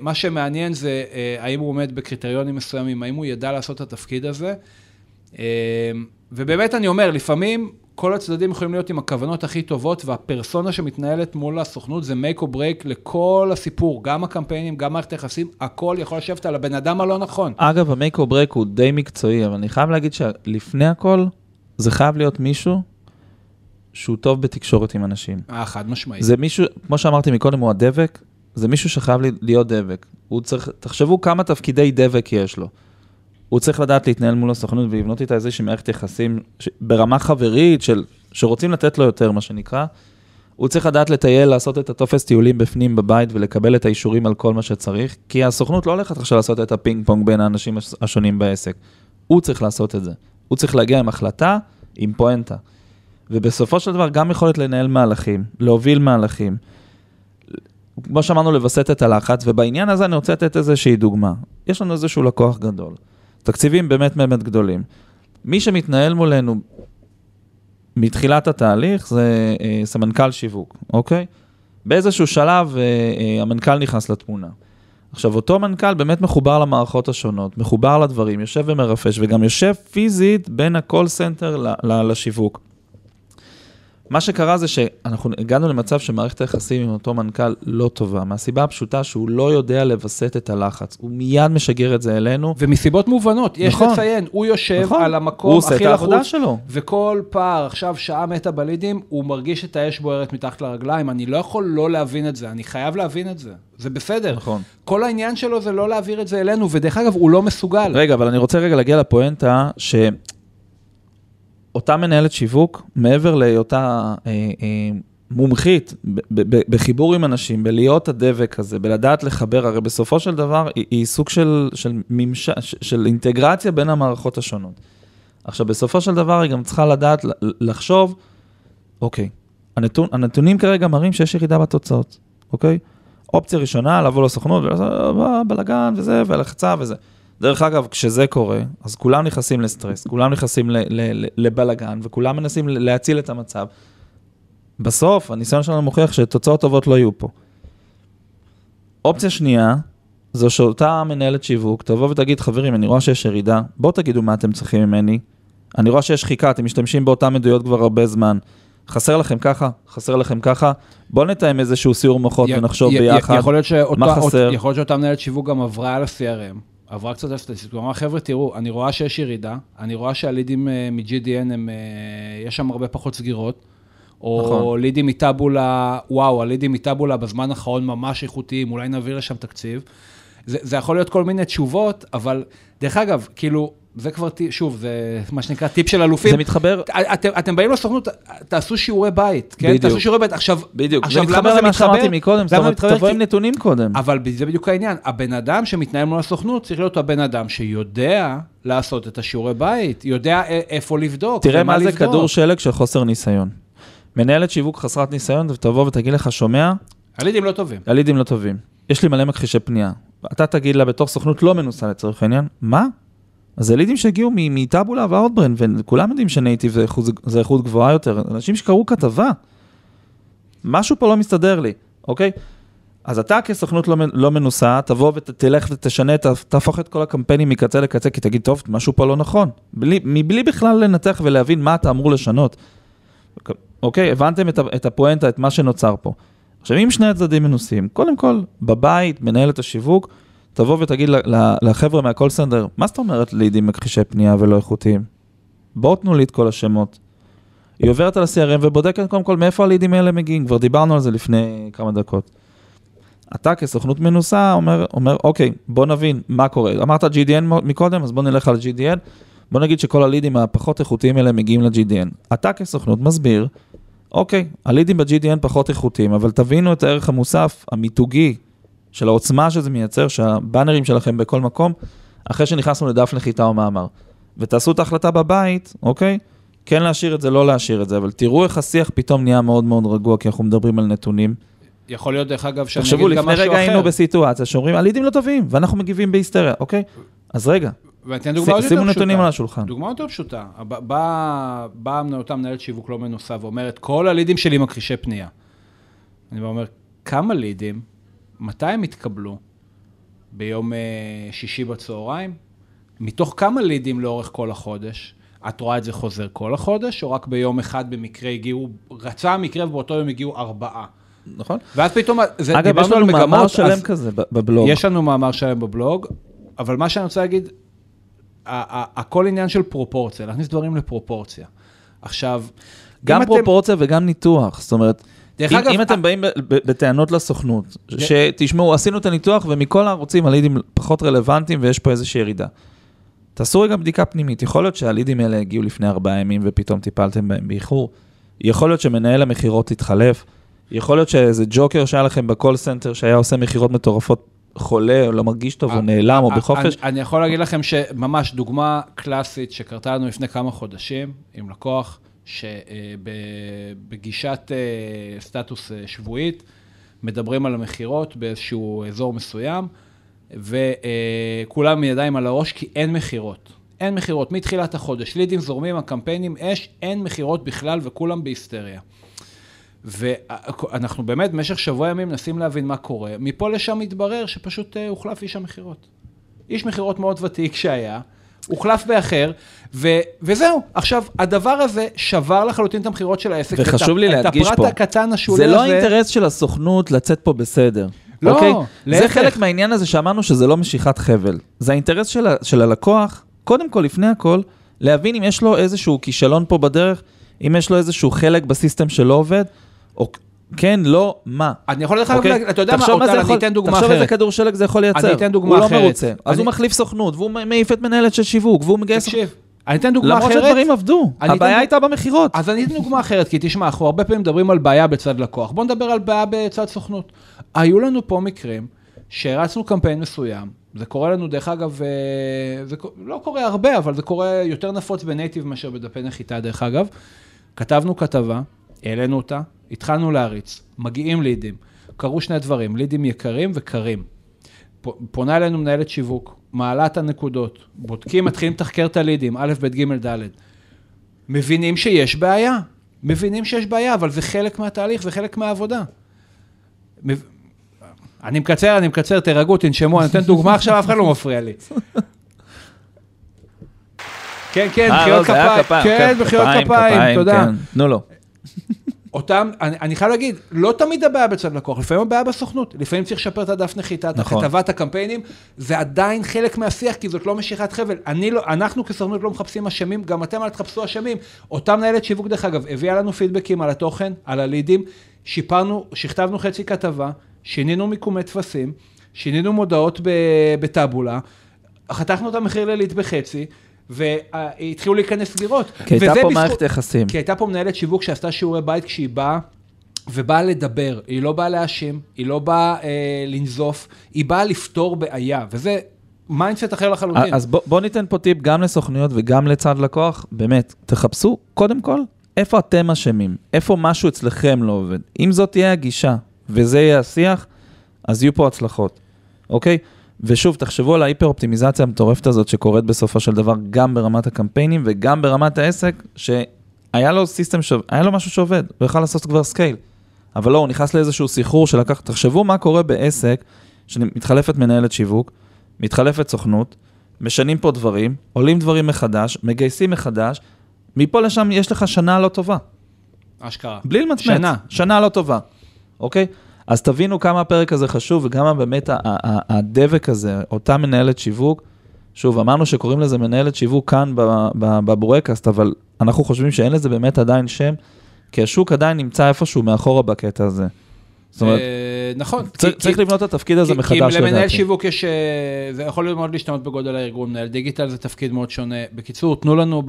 מה שמעניין זה אה, האם הוא עומד בקריטריונים מסוימים, האם הוא ידע לעשות את התפקיד הזה. אה, ובאמת אני אומר, לפעמים כל הצדדים יכולים להיות עם הכוונות הכי טובות, והפרסונה שמתנהלת מול הסוכנות זה make or break לכל הסיפור, גם הקמפיינים, גם מערכת היחסים, הכל יכול לשבת על הבן אדם הלא נכון. אגב, ה-make or break הוא די מקצועי, אבל אני חייב להגיד שלפני הכל, זה חייב להיות מישהו שהוא טוב בתקשורת עם אנשים. אה, חד משמעית. זה מישהו, כמו שאמרתי מקודם, הוא הדבק, זה מישהו שחייב להיות דבק. הוא צריך, תחשבו כמה תפקידי דבק יש לו. הוא צריך לדעת להתנהל מול הסוכנות ולבנות איתה איזושהי מערכת יחסים ש... ברמה חברית של, שרוצים לתת לו יותר, מה שנקרא. הוא צריך לדעת לטייל, לעשות את הטופס טיולים בפנים בבית ולקבל את האישורים על כל מה שצריך, כי הסוכנות לא הולכת עכשיו לעשות את הפינג פונג בין האנשים הש- השונים בעסק. הוא צריך לעשות את זה. הוא צריך להגיע עם החלטה, עם פואנטה. ובסופו של דבר גם יכולת לנהל מהלכים, להוביל מהלכים. כמו שאמרנו, לווסת את הלחץ, ובעניין הזה אני רוצה לתת איזושהי דוגמה. יש לנו איזשהו לקוח גדול, תקציבים באמת באמת גדולים. מי שמתנהל מולנו מתחילת התהליך זה אה, סמנכ"ל שיווק, אוקיי? באיזשהו שלב אה, אה, המנכ"ל נכנס לתמונה. עכשיו, אותו מנכ"ל באמת מחובר למערכות השונות, מחובר לדברים, יושב ומרפש, וגם יושב פיזית בין ה-call center ל- ל- לשיווק. מה שקרה זה שאנחנו הגענו למצב שמערכת היחסים עם אותו מנכ"ל לא טובה, מהסיבה הפשוטה שהוא לא יודע לווסת את הלחץ. הוא מיד משגר את זה אלינו. ומסיבות מובנות, יש נכון. לציין, הוא יושב נכון. על המקום הכי לחוץ, שלו. וכל פער, עכשיו שעה מתה בלידים, הוא מרגיש את האש בוערת מתחת לרגליים, אני לא יכול לא להבין את זה, אני חייב להבין את זה, זה בסדר. נכון. כל העניין שלו זה לא להעביר את זה אלינו, ודרך אגב, הוא לא מסוגל. רגע, אבל אני רוצה רגע להגיע לפואנטה, שאותה מנהלת שיווק, מעבר להיותה אה, אה, מומחית ב- ב- בחיבור עם אנשים, בלהיות הדבק הזה, בלדעת לחבר, הרי בסופו של דבר היא, היא סוג של, של, ממש, של אינטגרציה בין המערכות השונות. עכשיו, בסופו של דבר היא גם צריכה לדעת לחשוב, אוקיי, הנתון, הנתונים כרגע מראים שיש ירידה בתוצאות, אוקיי? אופציה ראשונה, לבוא לסוכנות ולעשות "אה, בלאגן וזה, ולחצה וזה. דרך אגב, כשזה קורה, אז כולם נכנסים לסטרס, כולם נכנסים ל- ל- ל- לבלאגן, וכולם מנסים להציל את המצב. בסוף, הניסיון שלנו מוכיח שתוצאות טובות לא יהיו פה. אופציה שנייה, זו שאותה מנהלת שיווק תבוא ותגיד, חברים, אני רואה שיש ירידה, בואו תגידו מה אתם צריכים ממני. אני רואה שיש שחיקה, אתם משתמשים באותן עדויות כבר הרבה זמן. חסר לכם ככה, חסר לכם ככה, בואו נתאם איזשהו סיור מוחות י- ונחשוב י- ביחד. יכול להיות שאותה, מה חסר? יכול להיות שאותה מנהלת שיווק גם עברה על ה-CRM, עברה קצת על סטטיסטיקה, אמרה, חבר'ה, תראו, אני רואה שיש ירידה, אני רואה שהלידים אה, מ-GDN, הם, אה, יש שם הרבה פחות סגירות, או נכון. לידים מטאבולה, וואו, הלידים מטאבולה בזמן האחרון ממש איכותיים, אולי נעביר לשם תקציב. זה, זה יכול להיות כל מיני תשובות, אבל דרך אגב, כאילו, זה כבר, שוב, זה מה שנקרא טיפ של אלופים. זה מתחבר, אתם, אתם באים לסוכנות, תעשו שיעורי בית, כן? בדיוק. תעשו שיעורי בית. עכשיו, בדיוק, זה עכשיו, למה זה למה שאמרתי מתחבר? מקודם, זאת אומרת? תבוא כי- עם נתונים קודם. אבל זה בדיוק העניין, הבן אדם שמתנהל מול הסוכנות צריך להיות הבן אדם שיודע לעשות את השיעורי בית, יודע איפה לבדוק, תראה מה זה לבדוק. כדור שלג של חוסר ניסיון. מנהלת שיווק חסרת ניסיון, ותבוא ותגיד לך, שומע, הלידים לא טובים. הלידים לא טובים. יש לי מלא מכחישי פנייה. אתה תגיד לה בתור סוכנות לא מנוסה לצורך העניין, מה? אז זה לידים שהגיעו מטאבולה ואוטברן, וכולם יודעים שנייטיב זה זה איכות גבוהה יותר. אנשים שקראו כתבה. משהו פה לא מסתדר לי, אוקיי? אז אתה כסוכנות לא, לא מנוסה, תבוא ותלך ותשנה, ת- תהפוך את כל הקמפיינים מקצה לקצה, כי תגיד, טוב, משהו פה לא נכון. בלי, מבלי בכלל לנתח ולהבין מה אתה אמור לשנות. אוקיי, הבנתם את, את הפואנטה, את מה שנוצר פה. עכשיו, אם שני הצדדים מנוסים, קודם כל, בבית, מנהלת השיווק, תבוא ותגיד לחבר'ה מהקול סנדר, מה זאת אומרת לידים מכחישי פנייה ולא איכותיים? בואו תנו לי את כל השמות. היא עוברת על ה-CRM ובודקת קודם כל מאיפה הלידים האלה מגיעים, כבר דיברנו על זה לפני כמה דקות. אתה כסוכנות מנוסה אומר, אומר, אוקיי, בוא נבין מה קורה. אמרת GDN מקודם, אז בוא נלך על GDN. בוא נגיד שכל הלידים הפחות איכותיים האלה מגיעים ל-GDN. אתה כסוכנות מסביר, אוקיי, הלידים ב-GDN פחות איכותיים, אבל תבינו את הערך המוסף, המיתוגי, של העוצמה שזה מייצר, שהבאנרים שלכם בכל מקום, אחרי שנכנסנו לדף נחיתה או מאמר. ותעשו את ההחלטה בבית, אוקיי? כן להשאיר את זה, לא להשאיר את זה, אבל תראו איך השיח פתאום נהיה מאוד מאוד רגוע, כי אנחנו מדברים על נתונים. יכול להיות, דרך אגב, שאני תחשבו, אגיד גם לפני משהו רגע היינו אחר. בסיטואציה שאומרים, הלידים לא טובים, ואנחנו מגיבים בהיסטריה, אוקיי? אז רגע, ואני אתן דוגמה עוד יותר שימו פשוטה. נתונים על השולחן. דוגמה יותר פשוטה. בא- באה באה אותה מנהלת שיווק לא מנוסה ואומרת, כל הלידים שלי מכחישי פנייה. אני אומר, כמה לידים, מתי הם התקבלו? ביום אה, שישי בצהריים? מתוך כמה לידים לאורך כל החודש? את רואה את זה חוזר כל החודש, או רק ביום אחד במקרה הגיעו, רצה המקרה ובאותו יום הגיעו ארבעה? נכון? ואז פתאום, זה, אגב, יש לנו מאמר מגמות, שלם אז- כזה בבלוג. יש לנו מאמר שלם בבלוג, אבל מה שאני רוצה להגיד, הכל עניין של פרופורציה, להכניס דברים לפרופורציה. עכשיו, גם אם אתם- פרופורציה וגם ניתוח, זאת אומרת, דרך אם, אגב, אם אתם באים בטענות לסוכנות, שתשמעו, עשינו את הניתוח ומכל הערוצים הלידים פחות רלוונטיים ויש פה איזושהי ירידה. תעשו רגע בדיקה פנימית, יכול להיות שהלידים האלה הגיעו לפני ארבעה ימים ופתאום טיפלתם בהם באיחור, יכול להיות שמנהל המכירות התחלף, יכול להיות שאיזה ג'וקר שהיה לכם ב call center שהיה עושה מכירות מטורפות, חולה, או לא מרגיש טוב, או נעלם, או בחופש. אני, אני יכול להגיד לכם שממש דוגמה קלאסית שקרתה לנו לפני כמה חודשים עם לקוח, שבגישת אה, סטטוס אה, שבועית, מדברים על המכירות באיזשהו אזור מסוים, וכולם עם ידיים על הראש כי אין מכירות. אין מכירות מתחילת החודש, לידים זורמים, הקמפיינים אש, אין מכירות בכלל וכולם בהיסטריה. ואנחנו באמת במשך שבוע ימים מנסים להבין מה קורה. מפה לשם מתברר שפשוט אה, הוחלף איש המכירות. איש מכירות מאוד ותיק שהיה, הוחלף באחר, ו- וזהו. עכשיו, הדבר הזה שבר לחלוטין את המכירות של העסק. וחשוב את, לי להדגיש את פה, הפרט הקטן השולי זה הזה. לא האינטרס של הסוכנות לצאת פה בסדר. לא, אוקיי? זה להפך. חלק מהעניין הזה שאמרנו שזה לא משיכת חבל. זה האינטרס של, ה- של הלקוח, קודם כל, לפני הכל, להבין אם יש לו איזשהו כישלון פה בדרך, אם יש לו איזשהו חלק בסיסטם שלא עובד, או כן, לא, מה. אני יכול לך, אוקיי? אתה יודע מה, תחשוב זה אני יכול- אתן דוגמה תחשוב איזה אחרת. כדור שלג זה יכול לייצר. אני אתן דוגמה הוא לא אחרת. מרוצה, אז אני- הוא מחליף סוכנות, והוא מעיף את מנהלת של שיווק, והוא מגייס... תקשיב, אני אתן דוגמה למרות אחרת. שדברים עבדו, הבעיה הייתה במכירות. אז אני אתן דוגמה אחרת, כי תשמע, אנחנו הרבה פעמים מדברים על בעיה בצד לקוח. בוא נדבר על בעיה בצד סוכנות. היו לנו פה מקרים שהרצנו קמפיין מסוים, זה קורה לנו, דרך אגב, אה, זה לא קורה הרבה, אבל זה קורה יותר נפוץ בנייטיב מאשר בדפי נחיתה, דרך אגב. כתבנו כתבה, העלינו אותה, התחלנו להריץ, מגיעים לידים. קרו שני דברים, לידים יקרים וקרים. פונה אלינו מנהלת שיווק, מעלה את הנקודות, בודקים, מתחילים לתחקר את הלידים, א', ב', ג', ד'. מבינים שיש בעיה, מבינים שיש בעיה, אבל זה חלק מהתהליך, זה חלק מהעבודה. אני מקצר, אני מקצר, תירגעו, תנשמו, אני נותן דוגמה עכשיו, אף אחד לא מפריע לי. כן, כן, אה, מחיאות לא, כפיים, כן, מחיאות כפיים, כפיים, תודה. כן. תנו לו. אותם, אני, אני חייב להגיד, לא תמיד הבעיה בצד לקוח, לפעמים הבעיה בסוכנות, לפעמים צריך לשפר את הדף נחיתה, את נכון. הכתבת הקמפיינים, זה עדיין חלק מהשיח, כי זאת לא משיכת חבל. אני לא, אנחנו כסוכנות לא מחפשים אשמים, גם אתם אל תחפשו אשמים. אותה מנהלת שיווק, דרך אגב, הביאה לנו פידבקים על התוכן, על הלידים, שיפרנו, שכתבנו חצי כתבה, שינינו מיקומי טפסים, שינינו מודעות בטאבולה, חתכנו את המחיר לליד בחצי, והתחילו להיכנס סגירות. כי הייתה פה מערכת יחסים. כי הייתה פה מנהלת שיווק שעשתה שיעורי בית כשהיא באה, ובאה לדבר, היא לא באה להאשים, היא לא באה אה, לנזוף, היא באה לפתור בעיה, וזה mindset אחר לחלוטין. אז בוא, בוא ניתן פה טיפ גם לסוכנויות וגם לצד לקוח, באמת, תחפשו, קודם כל, איפה אתם אשמים, איפה משהו אצלכם לא עובד. אם זאת תהיה הגישה וזה יהיה השיח, אז יהיו פה הצלחות, אוקיי? ושוב, תחשבו על ההיפר-אופטימיזציה המטורפת הזאת שקורית בסופו של דבר גם ברמת הקמפיינים וגם ברמת העסק, שהיה לו system, שוב, היה לו משהו שעובד, הוא יכל לעשות כבר scale. אבל לא, הוא נכנס לאיזשהו סחרור שלקח, תחשבו מה קורה בעסק שמתחלפת מנהלת שיווק, מתחלפת סוכנות, משנים פה דברים, עולים דברים מחדש, מגייסים מחדש, מפה לשם יש לך שנה לא טובה. אשכרה. בלי למצמץ. שנה. שנה לא טובה, אוקיי? אז תבינו כמה הפרק הזה חשוב וכמה באמת הדבק הזה, אותה מנהלת שיווק, שוב, אמרנו שקוראים לזה מנהלת שיווק כאן בבורקאסט, אבל אנחנו חושבים שאין לזה באמת עדיין שם, כי השוק עדיין נמצא איפשהו מאחורה בקטע הזה. זאת אומרת, אה, נכון. צריך, כי- כי- לבנות את התפקיד הזה כי- מחדש כי לדעתי. למנהל שיווק יש, אה, זה יכול להיות מאוד להשתנות בגודל הארגון, מנהל דיגיטל זה תפקיד מאוד שונה. בקיצור, תנו לנו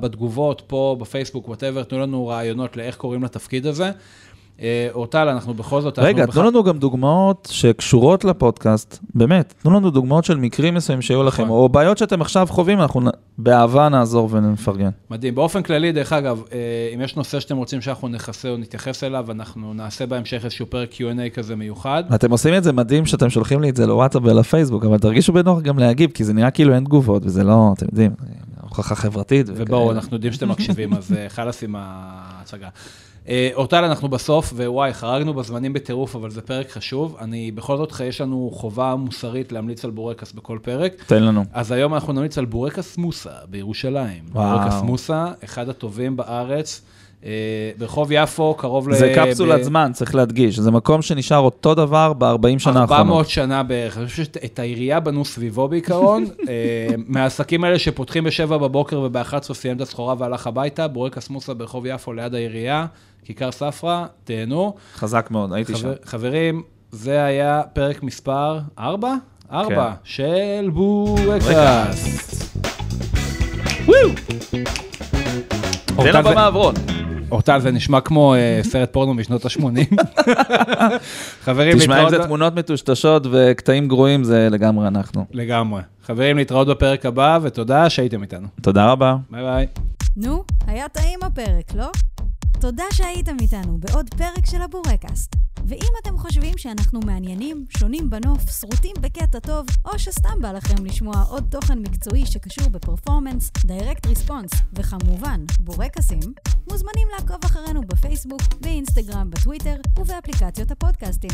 בתגובות, פה, בפייסבוק, whatever, תנו לנו רעיונות לאיך קוראים לתפקיד הזה. אה, אורטל, אנחנו בכל זאת... רגע, תנו לנו גם דוגמאות שקשורות לפודקאסט, באמת, תנו לנו דוגמאות של מקרים מסוימים שהיו לכם, נכון. או בעיות שאתם עכשיו חווים, אנחנו באהבה נעזור ונפרגן. מדהים. באופן כללי, דרך אגב, אה, אם יש נושא שאתם רוצים שאנחנו נכסה או נתייחס אליו, אנחנו נעשה בהמשך איזשהו פרק Q&A כזה מיוחד. אתם עושים את זה מדהים שאתם שולחים לי את זה לוואטסאפ ולפייסבוק, אבל תרגישו בנוח גם להגיב, כי זה נראה כאילו אין תגובות, וזה לא, אתם יודעים, הוכחה חברתית. ובואו. אנחנו יודעים שאתם מקשיבים, אז אה, חלאס עם ההצגה. אה, אורטל, אנחנו בסוף, ווואי, חרגנו בזמנים בטירוף, אבל זה פרק חשוב. אני, בכל זאת, יש לנו חובה מוסרית להמליץ על בורקס בכל פרק. תן לנו. אז היום אנחנו נמליץ על בורקס מוסה בירושלים. וואו. בורקס מוסה, אחד הטובים בארץ, ברחוב יפו, קרוב ל... זה קפסולת ב- זמן, צריך להדגיש, זה מקום שנשאר אותו דבר ב-40 שנה 400 האחרונות. שנה בערך, אני חושב שאת העירייה בנו סביבו בעיקרון, (laughs) אה, מהעסקים האלה שפותחים ב-7 בבוקר וב-11 סיים את הסחורה והלך הביתה, בורקס מוסה ברחוב יפו ליד העירייה, כיכר ספרא, תהנו. חזק מאוד, הייתי שם. חבר, חברים, זה היה פרק מספר 4? 4 של בורקס. תן לה במה עברון. אורטל, זה נשמע כמו אה, סרט פורנו משנות ה-80. (laughs) חברים, תשמע, אם. זה תמונות מטושטשות וקטעים גרועים, זה לגמרי אנחנו. לגמרי. חברים, להתראות בפרק הבא, ותודה שהייתם איתנו. תודה רבה. ביי ביי. נו, היה טעים הפרק, לא? תודה שהייתם איתנו בעוד פרק של הבורקאסט. ואם אתם חושבים שאנחנו מעניינים, שונים בנוף, שרוטים בקטע טוב, או שסתם בא לכם לשמוע עוד תוכן מקצועי שקשור ב performance, direct response, וכמובן, בורקסים, מוזמנים לעקוב אחרינו בפייסבוק, באינסטגרם, בטוויטר ובאפליקציות הפודקאסטים.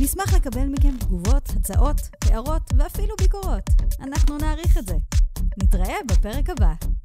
נשמח לקבל מכם תגובות, הצעות, הערות ואפילו ביקורות. אנחנו נעריך את זה. נתראה בפרק הבא.